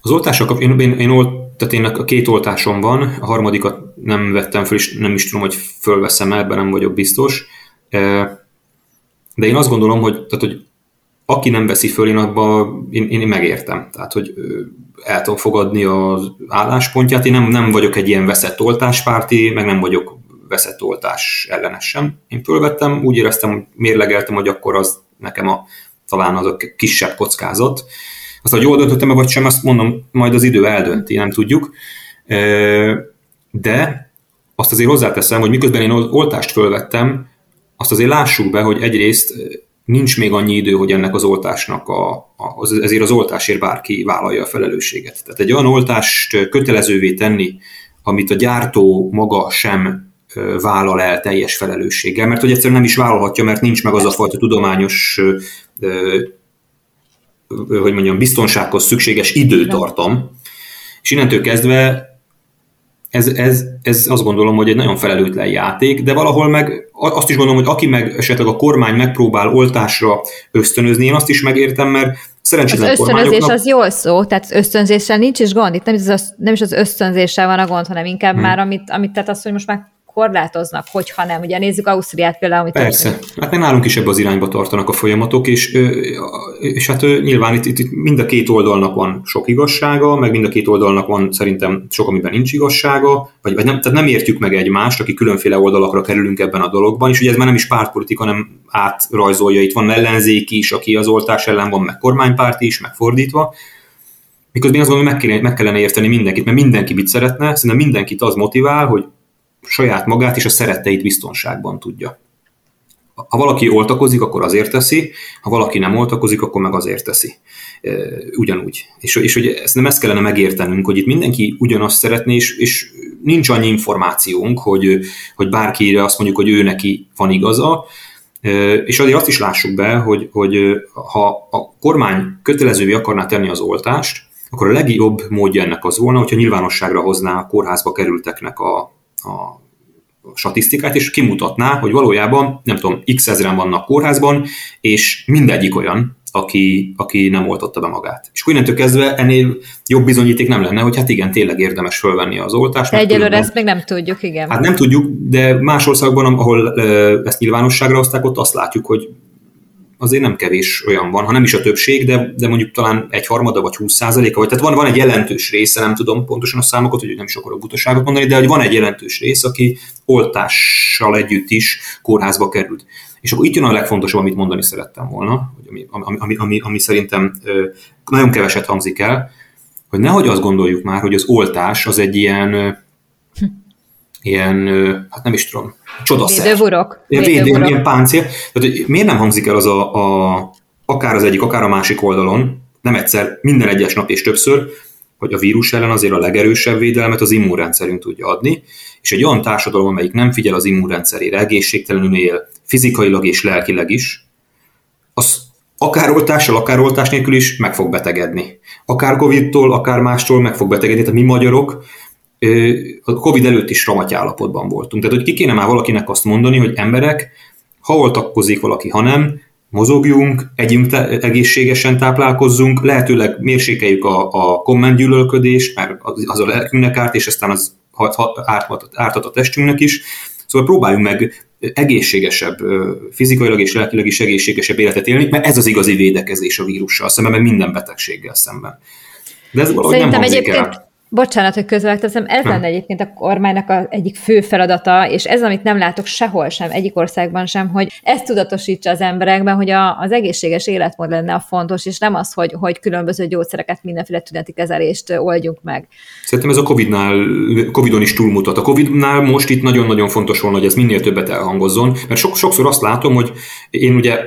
Az oltással kapcsolatban, én, én, én tehát én a két oltásom van, a harmadikat nem vettem föl, és nem is tudom, hogy fölveszem el, ebben nem vagyok biztos. De én azt gondolom, hogy, tehát, hogy aki nem veszi föl, én abban én, én megértem. Tehát, hogy el tudom fogadni az álláspontját. Én nem, nem vagyok egy ilyen veszett oltáspárti, meg nem vagyok veszett oltás ellenes sem. Én fölvettem, úgy éreztem, mérlegeltem, hogy akkor az nekem a, talán az a kisebb kockázat. Azt, hogy jól döntöttem vagy sem, azt mondom, majd az idő eldönti, nem tudjuk. De azt azért hozzáteszem, hogy miközben én oltást fölvettem, azt azért lássuk be, hogy egyrészt nincs még annyi idő, hogy ennek az oltásnak a, a, ezért az oltásért bárki vállalja a felelősséget. Tehát egy olyan oltást kötelezővé tenni, amit a gyártó maga sem vállal el teljes felelősséggel, mert hogy egyszerűen nem is vállalhatja, mert nincs meg az a fajta tudományos hogy mondjam, biztonsághoz szükséges időtartam, és innentől kezdve ez, ez, ez azt gondolom, hogy egy nagyon felelőtlen játék, de valahol meg azt is gondolom, hogy aki meg esetleg a kormány megpróbál oltásra ösztönözni, én azt is megértem, mert szerencsétlen Az kormányoknak... az jól szó, tehát ösztönzéssel nincs is gond, itt nem is az, nem is az ösztönzéssel van a gond, hanem inkább hmm. már, amit, amit tehát az, hogy most már korlátoznak, hogyha nem. Ugye nézzük Ausztriát például. Amit Persze, tudni. hát mert nálunk is ebbe az irányba tartanak a folyamatok, és, és hát nyilván itt, itt mind a két oldalnak van sok igazsága, meg mind a két oldalnak van szerintem sok, amiben nincs igazsága, vagy, vagy nem, tehát nem értjük meg egymást, aki különféle oldalakra kerülünk ebben a dologban, és ugye ez már nem is pártpolitika, hanem átrajzolja. Itt van ellenzék is, aki az oltás ellen van, meg kormánypárti is, meg fordítva. Miközben azt gondolom, hogy meg, kéne, meg kellene érteni mindenkit, mert mindenki mit szeretne, szerintem mindenkit az motivál, hogy saját magát és a szeretteit biztonságban tudja. Ha valaki oltakozik, akkor azért teszi, ha valaki nem oltakozik, akkor meg azért teszi. Ugyanúgy. És, és hogy ezt nem ezt kellene megértenünk, hogy itt mindenki ugyanazt szeretné, és, és nincs annyi információnk, hogy, hogy bárkire azt mondjuk, hogy ő neki van igaza, és azért azt is lássuk be, hogy, hogy ha a kormány kötelezővé akarná tenni az oltást, akkor a legjobb módja ennek az volna, hogyha nyilvánosságra hozná a kórházba kerülteknek a, a statisztikát, és kimutatná, hogy valójában, nem tudom, x ezeren vannak kórházban, és mindegyik olyan, aki, aki nem oltotta be magát. És akkor innentől kezdve ennél jobb bizonyíték nem lenne, hogy hát igen, tényleg érdemes fölvenni az oltást. De egyelőre ezt még nem tudjuk, igen. Hát nem tudjuk, de más országban, ahol ezt nyilvánosságra hozták, ott azt látjuk, hogy azért nem kevés olyan van, ha nem is a többség, de, de mondjuk talán egy harmada vagy 20 százaléka, vagy tehát van, van egy jelentős része, nem tudom pontosan a számokat, hogy nem is akarok butaságot mondani, de hogy van egy jelentős rész, aki oltással együtt is kórházba került. És akkor itt jön a legfontosabb, amit mondani szerettem volna, ami, ami, ami, ami, ami szerintem nagyon keveset hangzik el, hogy nehogy azt gondoljuk már, hogy az oltás az egy ilyen ilyen, hát nem is tudom, csodaszer. Védőburok. Ilyen, védőburok. ilyen páncél. Tehát, miért nem hangzik el az a, a, akár az egyik, akár a másik oldalon, nem egyszer, minden egyes nap és többször, hogy a vírus ellen azért a legerősebb védelmet az immunrendszerünk tudja adni, és egy olyan társadalom, amelyik nem figyel az immunrendszerére, egészségtelenül él, fizikailag és lelkileg is, az akár oltással, akár oltás nélkül is meg fog betegedni. Akár Covid-tól, akár mástól meg fog betegedni. Tehát mi magyarok a Covid előtt is ramaty állapotban voltunk. Tehát, hogy ki kéne már valakinek azt mondani, hogy emberek, ha oltakozik valaki, ha nem, mozogjunk, együnk te, egészségesen táplálkozzunk, lehetőleg mérsékeljük a, a kommentgyűlölködést, mert az, a lelkünknek árt, és aztán az ártat, ártat a testünknek is. Szóval próbáljunk meg egészségesebb, fizikailag és lelkileg is egészségesebb életet élni, mert ez az igazi védekezés a vírussal szemben, meg minden betegséggel szemben. De ez valahogy Szerintem nem egyébként el. Bocsánat, hogy közöltözem, ez lenne egyébként a kormánynak a egyik fő feladata, és ez, amit nem látok sehol sem, egyik országban sem, hogy ezt tudatosítsa az emberekben, hogy a, az egészséges életmód lenne a fontos, és nem az, hogy, hogy különböző gyógyszereket, mindenféle tüneti kezelést oldjunk meg. Szerintem ez a COVID-nál, COVID-on is túlmutat. A COVID-nál most itt nagyon-nagyon fontos volna, hogy ez minél többet elhangozzon, mert sok, sokszor azt látom, hogy én ugye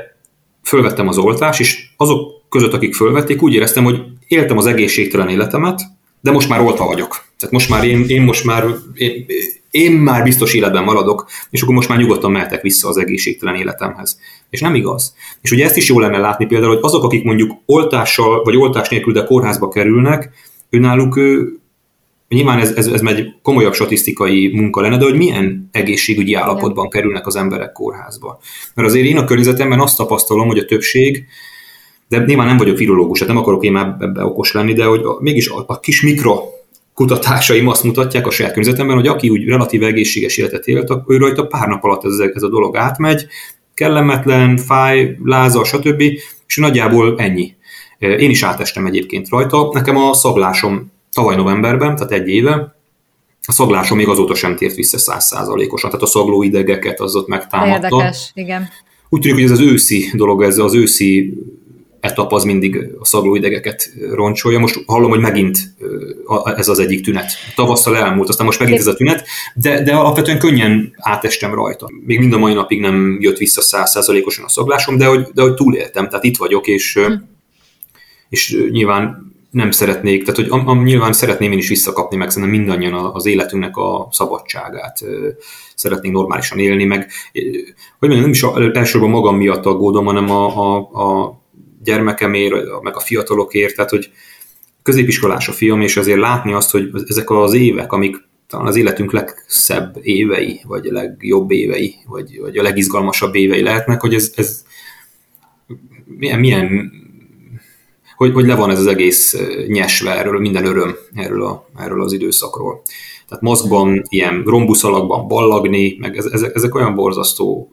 fölvettem az oltást, és azok között, akik fölvették, úgy éreztem, hogy éltem az egészségtelen életemet, de most már oltva vagyok. Tehát most már én, én most már, én, én már biztos életben maradok, és akkor most már nyugodtan mehetek vissza az egészségtelen életemhez. És nem igaz. És ugye ezt is jó lenne látni például, hogy azok, akik mondjuk oltással vagy oltás nélkül, de kórházba kerülnek, önálluk ő, nyilván ez, ez, ez egy komolyabb statisztikai munka lenne, de hogy milyen egészségügyi állapotban kerülnek az emberek kórházba. Mert azért én a környezetemben azt tapasztalom, hogy a többség de nyilván nem vagyok virológus, hát nem akarok én már ebbe okos lenni, de hogy mégis a, a kis mikro kutatásaim azt mutatják a saját környezetemben, hogy aki úgy relatív egészséges életet élt, ő rajta pár nap alatt ez, ez a dolog átmegy, kellemetlen, fáj, lázal, stb. És nagyjából ennyi. Én is átestem egyébként rajta. Nekem a szaglásom tavaly novemberben, tehát egy éve, a szaglásom még azóta sem tért vissza százszázalékosan, tehát a szaglóidegeket az ott megtámadta. Érdekes, igen. Úgy tűnik, hogy ez az őszi dolog, ez az őszi etap az mindig a szaglóidegeket roncsolja. Most hallom, hogy megint ez az egyik tünet. Tavasszal elmúlt, aztán most megint ez a tünet, de, de alapvetően könnyen átestem rajta. Még mind a mai napig nem jött vissza százszázalékosan a szaglásom, de hogy, de hogy túléltem, tehát itt vagyok, és, hm. és nyilván nem szeretnék, tehát hogy am, am, nyilván szeretném én is visszakapni, meg szerintem mindannyian az életünknek a szabadságát szeretnénk normálisan élni, meg hogy mondjam, nem is elsősorban magam miatt aggódom, hanem a, a, a gyermekemért, meg a fiatalokért, tehát hogy középiskolás a fiam, és azért látni azt, hogy ezek az évek, amik talán az életünk legszebb évei, vagy a legjobb évei, vagy, vagy a legizgalmasabb évei lehetnek, hogy ez, ez milyen, milyen hogy, hogy le van ez az egész nyesve erről, minden öröm erről, a, erről az időszakról. Tehát mozgban, ilyen rombuszalakban ballagni, meg ezek, ezek olyan borzasztó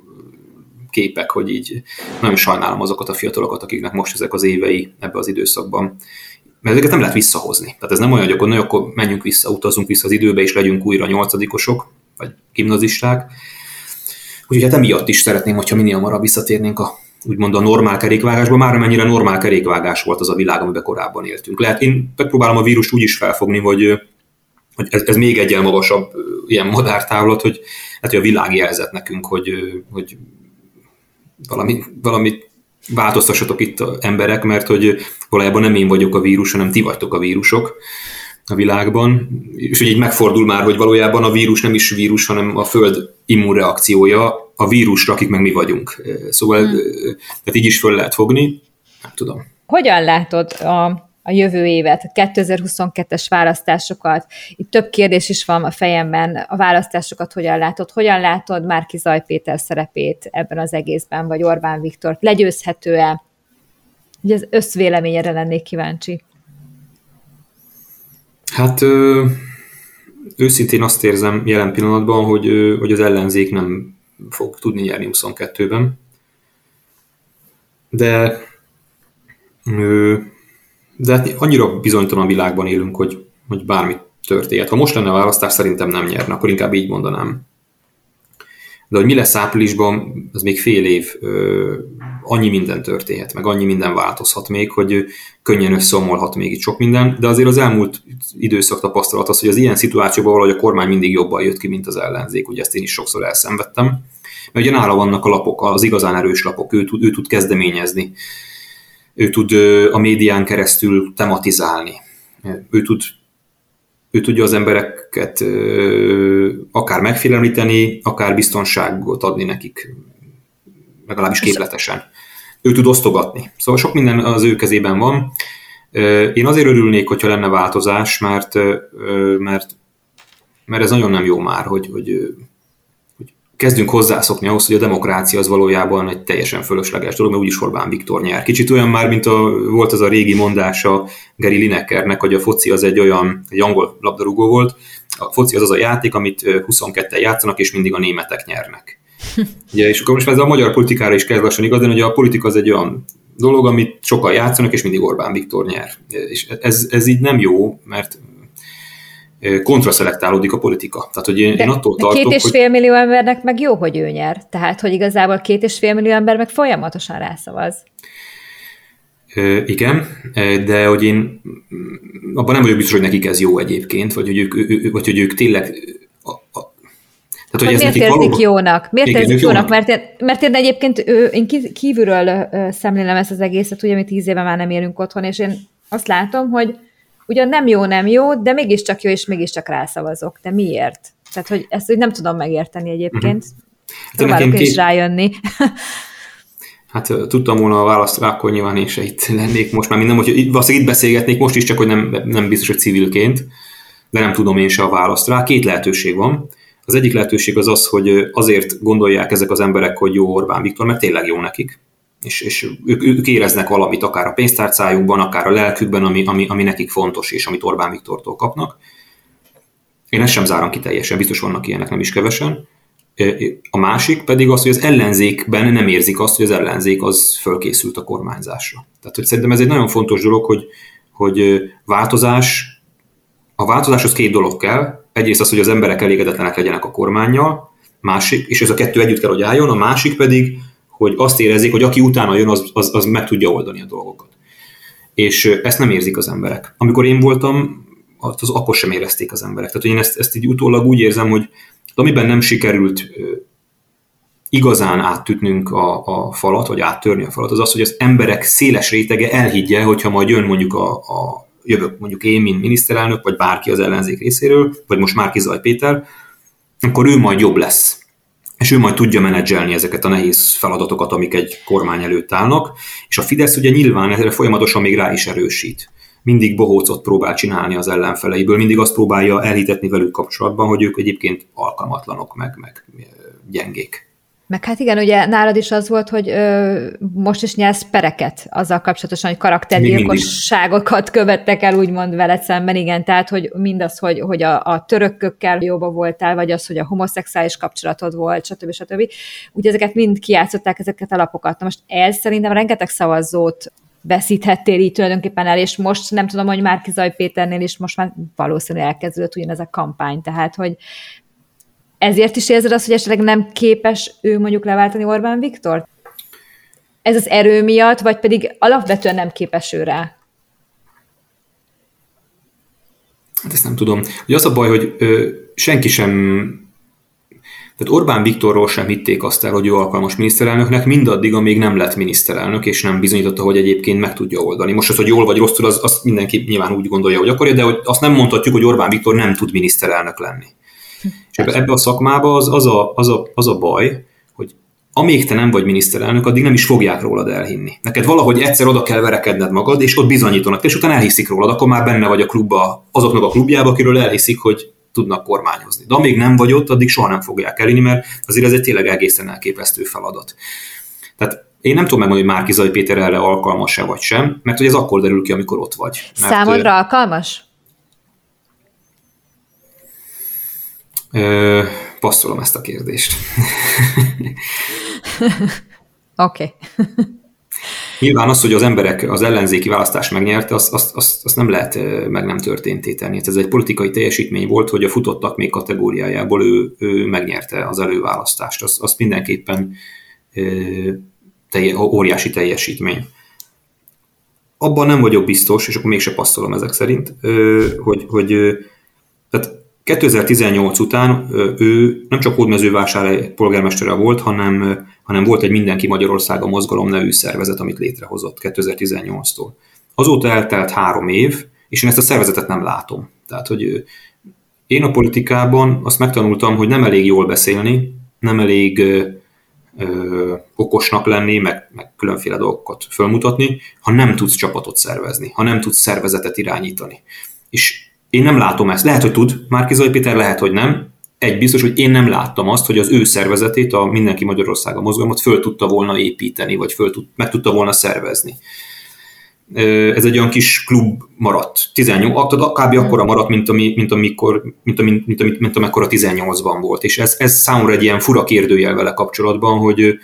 képek, hogy így nagyon sajnálom azokat a fiatalokat, akiknek most ezek az évei ebbe az időszakban. Mert ezeket nem lehet visszahozni. Tehát ez nem olyan, hogy akkor, na, akkor menjünk vissza, utazunk vissza az időbe, és legyünk újra nyolcadikosok, vagy gimnazisták. Úgyhogy hát emiatt is szeretném, hogyha minél hamarabb visszatérnénk a úgymond a normál kerékvágásban, már mennyire normál kerékvágás volt az a világ, amiben korábban éltünk. Lehet, én megpróbálom a vírust úgy is felfogni, hogy, hogy ez, ez még egy magasabb ilyen madártávlat, hogy, hát, hogy a világ jelzett nekünk, hogy, hogy valami, valami változtassatok itt emberek, mert hogy valójában nem én vagyok a vírus, hanem ti vagytok a vírusok a világban, és hogy így megfordul már, hogy valójában a vírus nem is vírus, hanem a Föld immunreakciója a vírusra, akik meg mi vagyunk. Szóval hmm. tehát így is föl lehet fogni, nem tudom. Hogyan látod a, a jövő évet, a 2022-es választásokat? Itt több kérdés is van a fejemben. A választásokat hogyan látod? Hogyan látod Márki Zaj szerepét ebben az egészben, vagy Orbán Viktor? Legyőzhető-e? Ugye az összvéleményére lennék kíváncsi. Hát ö, őszintén azt érzem jelen pillanatban, hogy, ö, hogy az ellenzék nem fog tudni nyerni 22-ben. De, ö, de hát annyira bizonytalan világban élünk, hogy, hogy bármi történhet. Ha most lenne a választás, szerintem nem nyerne, akkor inkább így mondanám. De hogy mi lesz áprilisban, az még fél év, annyi minden történhet, meg annyi minden változhat még, hogy könnyen összeomolhat még itt sok minden, de azért az elmúlt időszak tapasztalat az, hogy az ilyen szituációban valahogy a kormány mindig jobban jött ki, mint az ellenzék, ugye ezt én is sokszor elszenvedtem. Mert ugye nála vannak a lapok, az igazán erős lapok, ő tud, ő tud kezdeményezni, ő tud a médián keresztül tematizálni, ő tud ő tudja az embereket akár megfélemlíteni, akár biztonságot adni nekik, legalábbis képletesen. Ő tud osztogatni. Szóval sok minden az ő kezében van. Én azért örülnék, hogyha lenne változás, mert, mert, mert ez nagyon nem jó már, hogy, hogy kezdünk hozzászokni ahhoz, hogy a demokrácia az valójában egy teljesen fölösleges dolog, mert úgyis Orbán Viktor nyer. Kicsit olyan már, mint a, volt az a régi mondása Gary Linekernek, hogy a foci az egy olyan, egy angol labdarúgó volt, a foci az az a játék, amit 22-en játszanak, és mindig a németek nyernek. Ugye, és akkor most ez a magyar politikára is kezd lassan igaz, hogy a politika az egy olyan dolog, amit sokan játszanak, és mindig Orbán Viktor nyer. És ez, ez így nem jó, mert kontraszelektálódik a politika. Tehát, hogy én, De én attól tartok, két és hogy... fél millió embernek meg jó, hogy ő nyer. Tehát, hogy igazából két és fél millió ember meg folyamatosan rászavaz. Igen, de hogy én abban nem vagyok biztos, hogy nekik ez jó egyébként, vagy hogy ők, vagy hogy ők tényleg a, a, tehát, hogy, hogy miért érzik valóban... jónak? Miért Igen, érzik jónak? jónak? Mert, én, mert én egyébként én kívülről szemlélem ezt az egészet, ugye mi tíz éve már nem élünk otthon, és én azt látom, hogy ugyan nem jó, nem jó, de mégiscsak jó, és mégiscsak rászavazok. De miért? Tehát, hogy ezt hogy nem tudom megérteni egyébként. Uh-huh. Próbálok is két... rájönni. Hát tudtam volna a választ akkor nyilván én se itt lennék most már minden, hogy valószínűleg itt beszélgetnék most is, csak hogy nem, nem biztos, hogy civilként, de nem tudom én se a választ rá. Két lehetőség van. Az egyik lehetőség az az, hogy azért gondolják ezek az emberek, hogy jó Orbán Viktor, mert tényleg jó nekik és, és ők, ők éreznek valamit akár a pénztárcájukban, akár a lelkükben, ami, ami, ami nekik fontos, és amit Orbán Viktortól kapnak. Én ezt sem zárom ki teljesen, biztos vannak ilyenek nem is kevesen. A másik pedig az, hogy az ellenzékben nem érzik azt, hogy az ellenzék az fölkészült a kormányzásra. Tehát hogy szerintem ez egy nagyon fontos dolog, hogy, hogy változás, a változáshoz két dolog kell. Egyrészt az, hogy az emberek elégedetlenek legyenek a kormányjal, másik, és ez a kettő együtt kell, hogy álljon, a másik pedig, hogy azt érezzék, hogy aki utána jön, az, az, az meg tudja oldani a dolgokat. És ezt nem érzik az emberek. Amikor én voltam, az akkor sem érezték az emberek. Tehát én ezt, ezt így utólag úgy érzem, hogy amiben nem sikerült igazán áttütnünk a, a falat, vagy áttörni a falat, az az, hogy az emberek széles rétege elhiggye, hogyha majd jön mondjuk a, a jövök mondjuk én, mint miniszterelnök, vagy bárki az ellenzék részéről, vagy most már Zaj Péter, akkor ő majd jobb lesz. És ő majd tudja menedzselni ezeket a nehéz feladatokat, amik egy kormány előtt állnak, és a Fidesz ugye nyilván erre folyamatosan még rá is erősít mindig bohócot próbál csinálni az ellenfeleiből, mindig azt próbálja elhitetni velük kapcsolatban, hogy ők egyébként alkalmatlanok, meg, meg gyengék. Meg hát igen, ugye nálad is az volt, hogy ö, most is nyelsz pereket azzal kapcsolatosan, hogy karaktergyilkosságokat követtek el, úgymond veled szemben, igen, tehát, hogy mindaz, hogy, hogy a, a törökkökkel jóba voltál, vagy az, hogy a homoszexuális kapcsolatod volt, stb. stb. Ugye ezeket mind kiátszották, ezeket a lapokat. Na most ez szerintem rengeteg szavazót veszíthettél így tulajdonképpen el, és most nem tudom, hogy már Kizaj Péternél is most már valószínűleg elkezdődött ugyanez a kampány, tehát hogy ezért is érzed azt, hogy esetleg nem képes ő mondjuk leváltani Orbán Viktor? Ez az erő miatt, vagy pedig alapvetően nem képes ő rá? Hát ezt nem tudom. Ugye az a baj, hogy ö, senki sem tehát Orbán Viktorról sem hitték azt el, hogy ő alkalmas miniszterelnöknek, mindaddig, amíg nem lett miniszterelnök, és nem bizonyította, hogy egyébként meg tudja oldani. Most az, hogy jól vagy rosszul, az, az mindenki nyilván úgy gondolja, hogy akarja, de hogy azt nem mondhatjuk, hogy Orbán Viktor nem tud miniszterelnök lenni. És ebbe, ebbe a szakmába az, az, a, az, a, az a baj, hogy amíg te nem vagy miniszterelnök, addig nem is fogják rólad elhinni. Neked valahogy egyszer oda kell verekedned magad, és ott bizonyítanak, és utána elhiszik rólad, akkor már benne vagy a klubba, azoknak a klubjába, akiről elhiszik, hogy tudnak kormányozni. De amíg nem vagy ott, addig soha nem fogják elini, mert azért ez egy tényleg egészen elképesztő feladat. Tehát én nem tudom megmondani, hogy Márki Zaj Péter erre alkalmas-e vagy sem, mert hogy ez akkor derül ki, amikor ott vagy. Mert, Számodra alkalmas? Ö, passzolom ezt a kérdést. Oké. okay. Nyilván az, hogy az emberek az ellenzéki választást megnyerte, azt, azt, azt, azt nem lehet meg nem történté tenni. Ez egy politikai teljesítmény volt, hogy a futottak még kategóriájából ő, ő megnyerte az előválasztást. Az, az mindenképpen telje, óriási teljesítmény. Abban nem vagyok biztos, és akkor mégse passzolom ezek szerint, hogy, hogy 2018 után ő nem csak hódmezővásárhely polgármestere volt, hanem hanem volt egy Mindenki Magyarországa mozgalom nevű szervezet, amit létrehozott 2018-tól. Azóta eltelt három év, és én ezt a szervezetet nem látom. Tehát, hogy én a politikában azt megtanultam, hogy nem elég jól beszélni, nem elég ö, ö, okosnak lenni, meg, meg különféle dolgokat fölmutatni, ha nem tudsz csapatot szervezni, ha nem tudsz szervezetet irányítani. És én nem látom ezt. Lehet, hogy tud Márki Péter, lehet, hogy nem, egy biztos, hogy én nem láttam azt, hogy az ő szervezetét, a Mindenki Magyarországa mozgalmat föl tudta volna építeni, vagy föl tud, meg tudta volna szervezni. Ez egy olyan kis klub maradt. 18, kb. akkora maradt, mint, ami, mint, amikor, mint, ami, mint, mint, mint amekkora 18-ban volt. És ez, ez számomra egy ilyen fura kérdőjel vele kapcsolatban, hogy,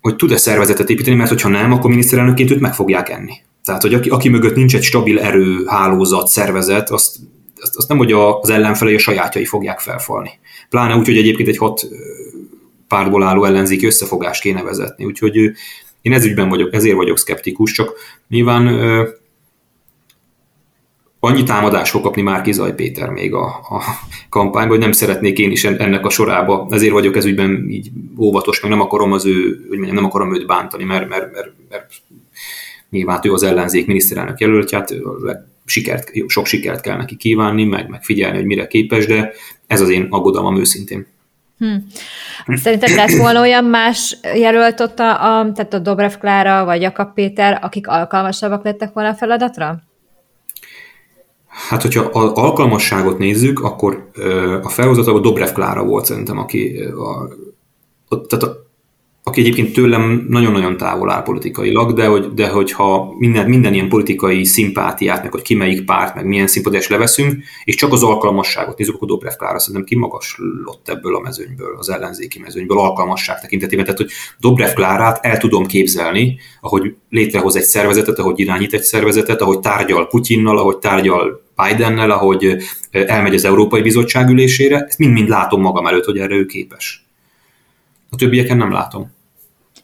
hogy tud-e szervezetet építeni, mert hogyha nem, akkor miniszterelnökként őt meg fogják enni. Tehát, hogy aki, aki mögött nincs egy stabil erő, hálózat, szervezet, azt azt, azt nem, hogy az ellenfelei a sajátjai fogják felfalni. Pláne úgy, hogy egyébként egy hat pártból álló ellenzéki összefogást kéne vezetni. Úgyhogy én ez ügyben vagyok, ezért vagyok szkeptikus, csak nyilván annyi támadás fog kapni már Zaj Péter még a, a kampányban, hogy nem szeretnék én is ennek a sorába, ezért vagyok ez ügyben így óvatos, meg nem akarom az ő, hogy mondjam, nem akarom őt bántani, mert, mert, mert, mert nyilván ő az ellenzék miniszterelnök jelöltját, sikert, sok sikert kell neki kívánni, meg, meg figyelni, hogy mire képes, de ez az én aggodalmam őszintén. Hmm. Szerinted lett volna olyan más jelölt ott, a, a, tehát a Dobrev Klára vagy Jakab Péter, akik alkalmasabbak lettek volna a feladatra? Hát, hogyha az alkalmasságot nézzük, akkor a felhozató a Dobrev Klára volt szerintem, aki a, a, tehát a, aki egyébként tőlem nagyon-nagyon távol áll politikailag, de, hogy, de hogyha minden, minden ilyen politikai szimpátiát, meg hogy ki melyik párt, meg milyen szimpátiás leveszünk, és csak az alkalmasságot nézzük, akkor Dobrev Klára szerintem kimagaslott ebből a mezőnyből, az ellenzéki mezőnyből, alkalmasság tekintetében. Tehát, hogy Dobrev Klárát el tudom képzelni, ahogy létrehoz egy szervezetet, ahogy irányít egy szervezetet, ahogy tárgyal Putyinnal, ahogy tárgyal Bidennel, ahogy elmegy az Európai Bizottság ülésére, ezt mind-mind látom magam előtt, hogy erre ő képes. A többieken nem látom.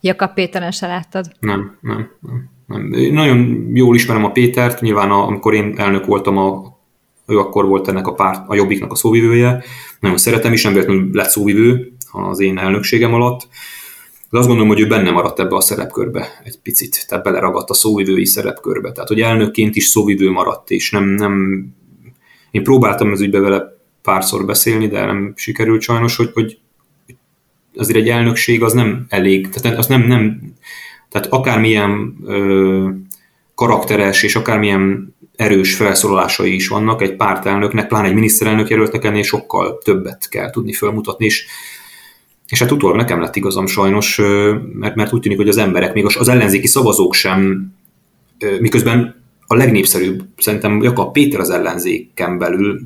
Jakab Péteren se láttad? Nem, nem, nem. nem. Én nagyon jól ismerem a Pétert, nyilván a, amikor én elnök voltam, a, ő akkor volt ennek a párt, a Jobbiknak a szóvivője. Nagyon szeretem is, nem véletlenül lett szóvivő az én elnökségem alatt. De azt gondolom, hogy ő benne maradt ebbe a szerepkörbe egy picit, tehát beleragadt a szóvivői szerepkörbe. Tehát, hogy elnökként is szóvivő maradt, és nem, nem... Én próbáltam az ügybe vele párszor beszélni, de nem sikerült sajnos, hogy, hogy azért egy elnökség az nem elég, tehát az nem, nem tehát akármilyen ö, karakteres és akármilyen erős felszólalásai is vannak egy pártelnöknek, pláne egy miniszterelnök jelöltek ennél sokkal többet kell tudni felmutatni, és, és hát utólag nekem lett igazam sajnos, mert, mert úgy tűnik, hogy az emberek, még az ellenzéki szavazók sem, miközben a legnépszerűbb, szerintem Jakab Péter az ellenzéken belül,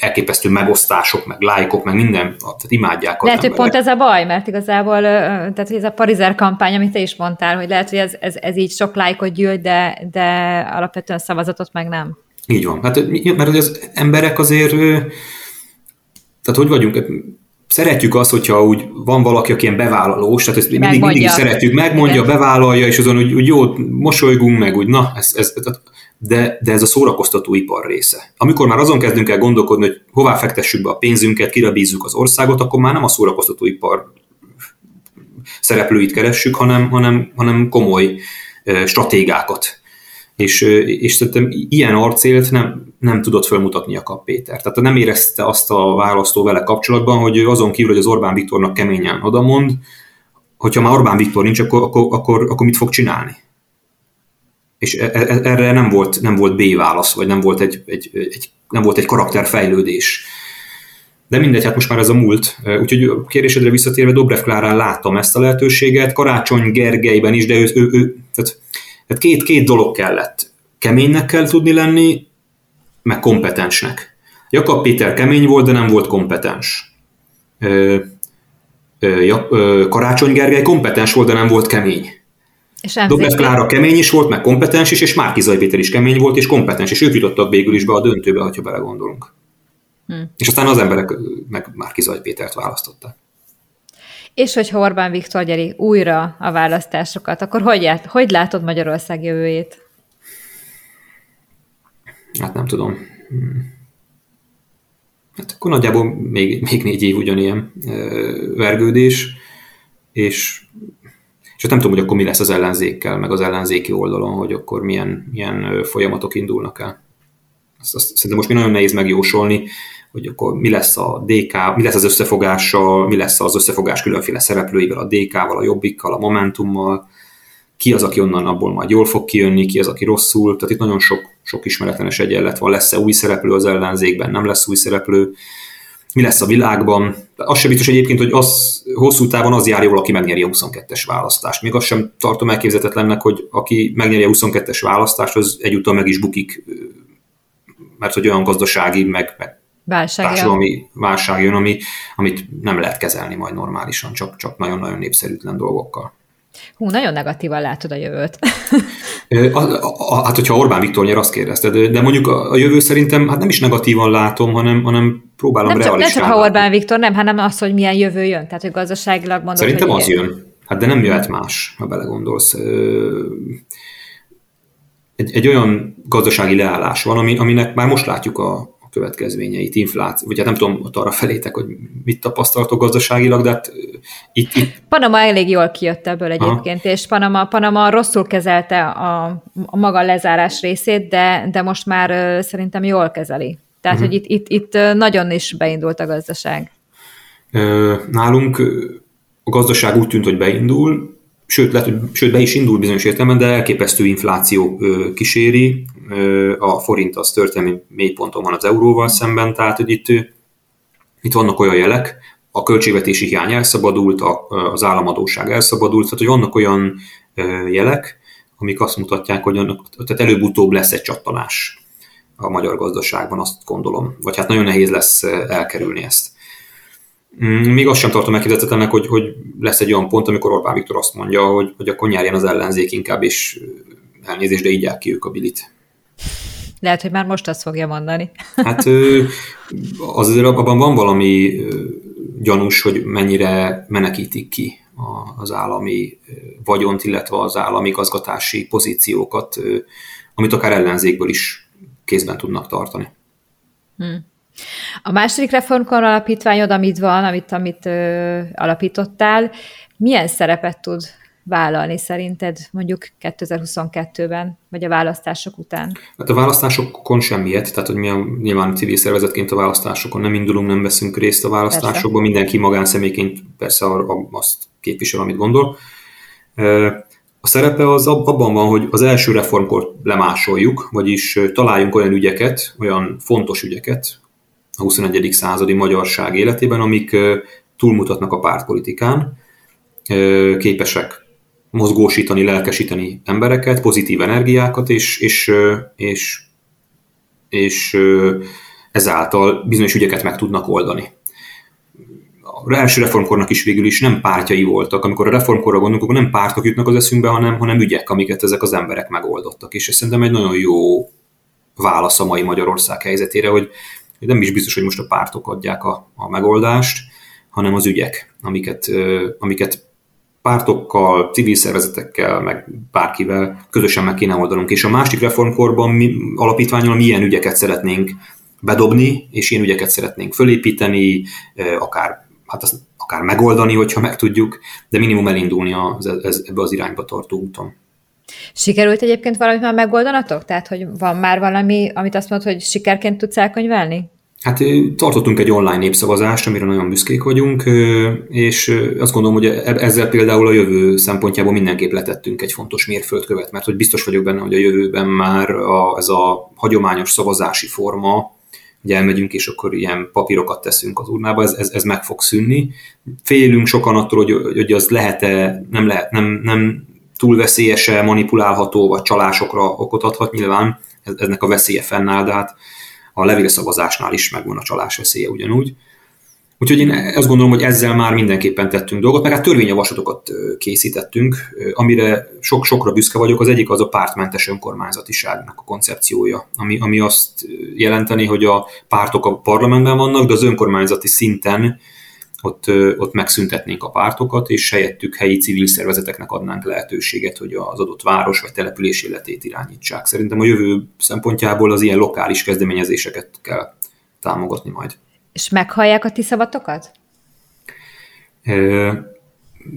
elképesztő megosztások, meg lájkok, meg minden, tehát imádják Lehet, hogy pont ez a baj, mert igazából, tehát hogy ez a parizer kampány, amit te is mondtál, hogy lehet, hogy ez, ez, ez így sok lájkot gyűjt, de, de alapvetően szavazatot meg nem. Így van, hát, mert az emberek azért, tehát hogy vagyunk, szeretjük azt, hogyha úgy van valaki, aki ilyen bevállalós, tehát ezt mindig, mindig szeretjük, megmondja, Igen. bevállalja, és azon úgy, úgy jó, mosolygunk meg, úgy na, ez, ez, de, de ez a szórakoztató ipar része. Amikor már azon kezdünk el gondolkodni, hogy hová fektessük be a pénzünket, kire bízzuk az országot, akkor már nem a szórakoztató ipar szereplőit keressük, hanem, hanem, hanem komoly stratégákat. És, és szerintem ilyen arcélt nem, nem tudott felmutatni a kap Péter. Tehát nem érezte azt a választó vele kapcsolatban, hogy azon kívül, hogy az Orbán Viktornak keményen odamond, hogyha már Orbán Viktor nincs, akkor, akkor, akkor, akkor mit fog csinálni? és e, e, erre nem volt, nem volt B válasz, vagy nem volt egy, egy, egy, nem volt egy karakterfejlődés. De mindegy, hát most már ez a múlt. Úgyhogy a kérdésedre visszatérve Dobrev Klárán láttam ezt a lehetőséget, Karácsony Gergelyben is, de ő, ő, ő tehát, tehát két, két dolog kellett. Keménynek kell tudni lenni, meg kompetensnek. Jakab Péter kemény volt, de nem volt kompetens. Karácsony Gergely kompetens volt, de nem volt kemény. És Dobrev Klára kemény is volt, meg kompetens is, és Márki Péter is kemény volt, és kompetens, és ők jutottak végül is be a döntőbe, ha belegondolunk. Hmm. És aztán az emberek meg Márki Pétert választották. És hogyha Orbán Viktor gyeri újra a választásokat, akkor hogy, ját, hogy látod Magyarország jövőjét? Hát nem tudom. Hmm. Hát akkor nagyjából még, még négy év ugyanilyen vergődés, és és nem tudom, hogy akkor mi lesz az ellenzékkel, meg az ellenzéki oldalon, hogy akkor milyen, milyen folyamatok indulnak el. Azt, azt szerintem most mi nagyon nehéz megjósolni, hogy akkor mi lesz a DK, mi lesz az összefogással, mi lesz az összefogás különféle szereplőivel, a DK-val, a Jobbikkal, a Momentummal, ki az, aki onnan abból majd jól fog kijönni, ki az, aki rosszul. Tehát itt nagyon sok, sok ismeretlenes egyenlet van. Lesz-e új szereplő az ellenzékben, nem lesz új szereplő mi lesz a világban. Az sem biztos egyébként, hogy az hosszú távon az jár jól, aki megnyeri a 22-es választást. Még azt sem tartom elképzelhetetlennek, hogy aki megnyeri a 22-es választást, az egyúttal meg is bukik, mert hogy olyan gazdasági, meg, meg válság társadalmi válság jön, ami, amit nem lehet kezelni majd normálisan, csak, csak nagyon-nagyon népszerűtlen dolgokkal. Hú, nagyon negatívan látod a jövőt. a, a, a, hát, hogyha Orbán Viktor nyer, azt kérdezted, de mondjuk a, a jövő szerintem hát nem is negatívan látom, hanem, hanem próbálom nem csak, Nem csak, ha Orbán Viktor nem, hanem az, hogy milyen jövő jön, tehát hogy gazdaságilag mondod, Szerintem hogy az jön. Hát de nem jöhet más, ha belegondolsz. Egy, egy olyan gazdasági leállás van, ami, aminek már most látjuk a, következményeit, infláció, vagy hát nem tudom, ott arra felétek, hogy mit tapasztaltok gazdaságilag, de hát itt, itt... Panama elég jól kijött ebből egyébként, Aha. és Panama, Panama rosszul kezelte a, a maga lezárás részét, de, de most már szerintem jól kezeli. Tehát, uh-huh. hogy itt, itt, itt nagyon is beindult a gazdaság. Nálunk a gazdaság úgy tűnt, hogy beindul, sőt, lehet, hogy, sőt be is indul bizonyos értelemben, de elképesztő infláció kíséri, a forint az történelmi mélyponton van az euróval szemben, tehát hogy itt, itt vannak olyan jelek, a költségvetési hiány elszabadult, az államadóság elszabadult, tehát hogy vannak olyan jelek, amik azt mutatják, hogy annak, tehát előbb-utóbb lesz egy csattanás a magyar gazdaságban, azt gondolom. Vagy hát nagyon nehéz lesz elkerülni ezt. Mm, még azt sem tartom elképzelhetetlennek, hogy, hogy lesz egy olyan pont, amikor Orbán Viktor azt mondja, hogy, hogy akkor nyerjen az ellenzék inkább, és elnézést, de így ki ők a bilit. Lehet, hogy már most azt fogja mondani. Hát azért abban van valami gyanús, hogy mennyire menekítik ki az állami vagyont, illetve az állami gazgatási pozíciókat, amit akár ellenzékből is kézben tudnak tartani. Hmm. A második reformkor alapítványod, amit van, amit, amit ö, alapítottál, milyen szerepet tud vállalni szerinted mondjuk 2022-ben, vagy a választások után? Hát a választásokon semmiet, tehát hogy mi a nyilván civil szervezetként a választásokon nem indulunk, nem veszünk részt a választásokban, persze. mindenki magánszemélyként persze azt képvisel, amit gondol. A szerepe az abban van, hogy az első reformkor lemásoljuk, vagyis találjunk olyan ügyeket, olyan fontos ügyeket a 21. századi magyarság életében, amik túlmutatnak a pártpolitikán, képesek mozgósítani, lelkesíteni embereket, pozitív energiákat, és, és, és, és ezáltal bizonyos ügyeket meg tudnak oldani. A első reformkornak is végül is nem pártjai voltak. Amikor a reformkorra gondolunk, akkor nem pártok jutnak az eszünkbe, hanem, hanem ügyek, amiket ezek az emberek megoldottak. És ez szerintem egy nagyon jó válasz a mai Magyarország helyzetére, hogy nem is biztos, hogy most a pártok adják a, a megoldást, hanem az ügyek, amiket, amiket pártokkal, civil szervezetekkel, meg bárkivel közösen meg kéne oldanunk. És a másik reformkorban mi alapítványol milyen ügyeket szeretnénk bedobni, és ilyen ügyeket szeretnénk fölépíteni, akár, hát azt, akár megoldani, hogyha meg tudjuk, de minimum elindulni az, ez, ebbe az irányba tartó úton. Sikerült egyébként valamit már megoldanatok? Tehát, hogy van már valami, amit azt mondod, hogy sikerként tudsz elkönyvelni? Hát tartottunk egy online népszavazást, amire nagyon büszkék vagyunk, és azt gondolom, hogy e-, ezzel például a jövő szempontjából mindenképp letettünk egy fontos mérföldkövet, mert hogy biztos vagyok benne, hogy a jövőben már a, ez a hagyományos szavazási forma, hogy elmegyünk, és akkor ilyen papírokat teszünk az urnába, ez, ez, ez meg fog szűnni. Félünk sokan attól, hogy, hogy az lehet-e, nem, lehet, nem, nem túl veszélyese, manipulálható, vagy csalásokra okot adhat, nyilván eznek a veszélye fennáll, de hát a levélszavazásnál is megvan a csalás veszélye ugyanúgy. Úgyhogy én azt gondolom, hogy ezzel már mindenképpen tettünk dolgot, meg hát törvényjavaslatokat készítettünk, amire sok-sokra büszke vagyok. Az egyik az a pártmentes önkormányzatiságnak a koncepciója, ami, ami azt jelenteni, hogy a pártok a parlamentben vannak, de az önkormányzati szinten ott, ott megszüntetnénk a pártokat, és helyettük helyi civil szervezeteknek adnánk lehetőséget, hogy az adott város vagy település életét irányítsák. Szerintem a jövő szempontjából az ilyen lokális kezdeményezéseket kell támogatni majd. És meghallják a ti szavatokat?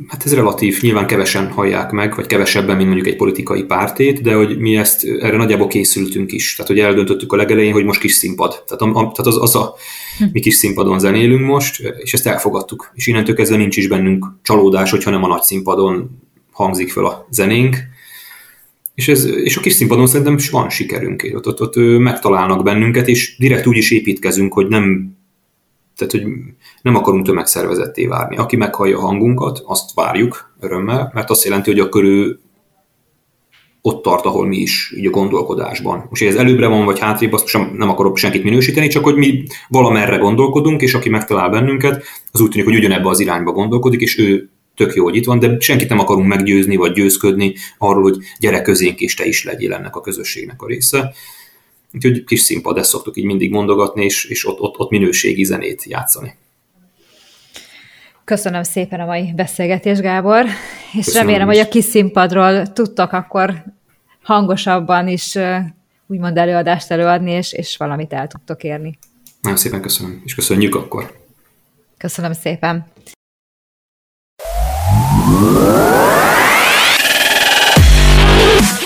Hát ez relatív, nyilván kevesen hallják meg, vagy kevesebben, mint mondjuk egy politikai pártét, de hogy mi ezt erre nagyjából készültünk is. Tehát, hogy eldöntöttük a legelején, hogy most kis színpad. Tehát, a, a, tehát az, az a, mi kis színpadon zenélünk most, és ezt elfogadtuk. És innentől kezdve nincs is bennünk csalódás, hogyha nem a nagy színpadon hangzik fel a zenénk. És, ez, és a kis színpadon szerintem van sikerünk. Ott, ott, ott megtalálnak bennünket, és direkt úgy is építkezünk, hogy nem tehát, hogy nem akarunk tömegszervezetté várni. Aki meghallja a hangunkat, azt várjuk örömmel, mert azt jelenti, hogy a körül ott tart, ahol mi is, így a gondolkodásban. Most, hogy ez előbbre van, vagy hátrébb, azt sem nem akarok senkit minősíteni, csak hogy mi valamerre gondolkodunk, és aki megtalál bennünket, az úgy tűnik, hogy ugyanebbe az irányba gondolkodik, és ő tök jó, hogy itt van, de senkit nem akarunk meggyőzni, vagy győzködni arról, hogy gyere közénk, és te is legyél ennek a közösségnek a része. Úgyhogy kis színpad, ezt szoktuk így mindig mondogatni, és, és ott, ott, ott minőségi zenét játszani. Köszönöm szépen a mai beszélgetés, Gábor, és Köszönöm remélem, is. hogy a kis színpadról tudtak akkor hangosabban is úgymond előadást előadni, és, és valamit el tudtok érni. Nagyon szépen köszönöm, és köszönjük akkor. Köszönöm szépen.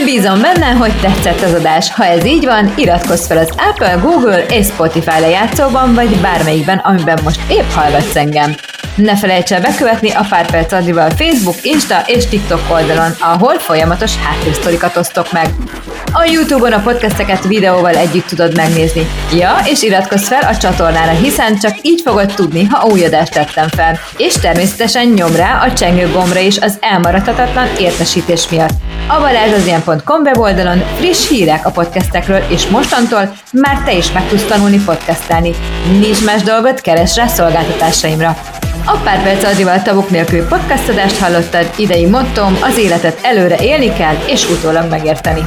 Bízom benne, hogy tetszett az adás. Ha ez így van, iratkozz fel az Apple, Google és Spotify lejátszóban, vagy bármelyikben, amiben most épp hallgatsz engem. Ne felejts el bekövetni a Pár Perc Adrival Facebook, Insta és TikTok oldalon, ahol folyamatos háttérsztorikat osztok meg. A Youtube-on a podcasteket videóval együtt tudod megnézni. Ja, és iratkozz fel a csatornára, hiszen csak így fogod tudni, ha új adást tettem fel. És természetesen nyom rá a csengő gombra is az elmaradhatatlan értesítés miatt. A balázsazien.com weboldalon friss hírek a podcastekről, és mostantól már te is meg tudsz tanulni podcastelni. Nincs más dolgot, keres rá szolgáltatásaimra. A pár perc Adrival tavuk nélkül podcastadást hallottad, idei mottom az életet előre élni kell és utólag megérteni.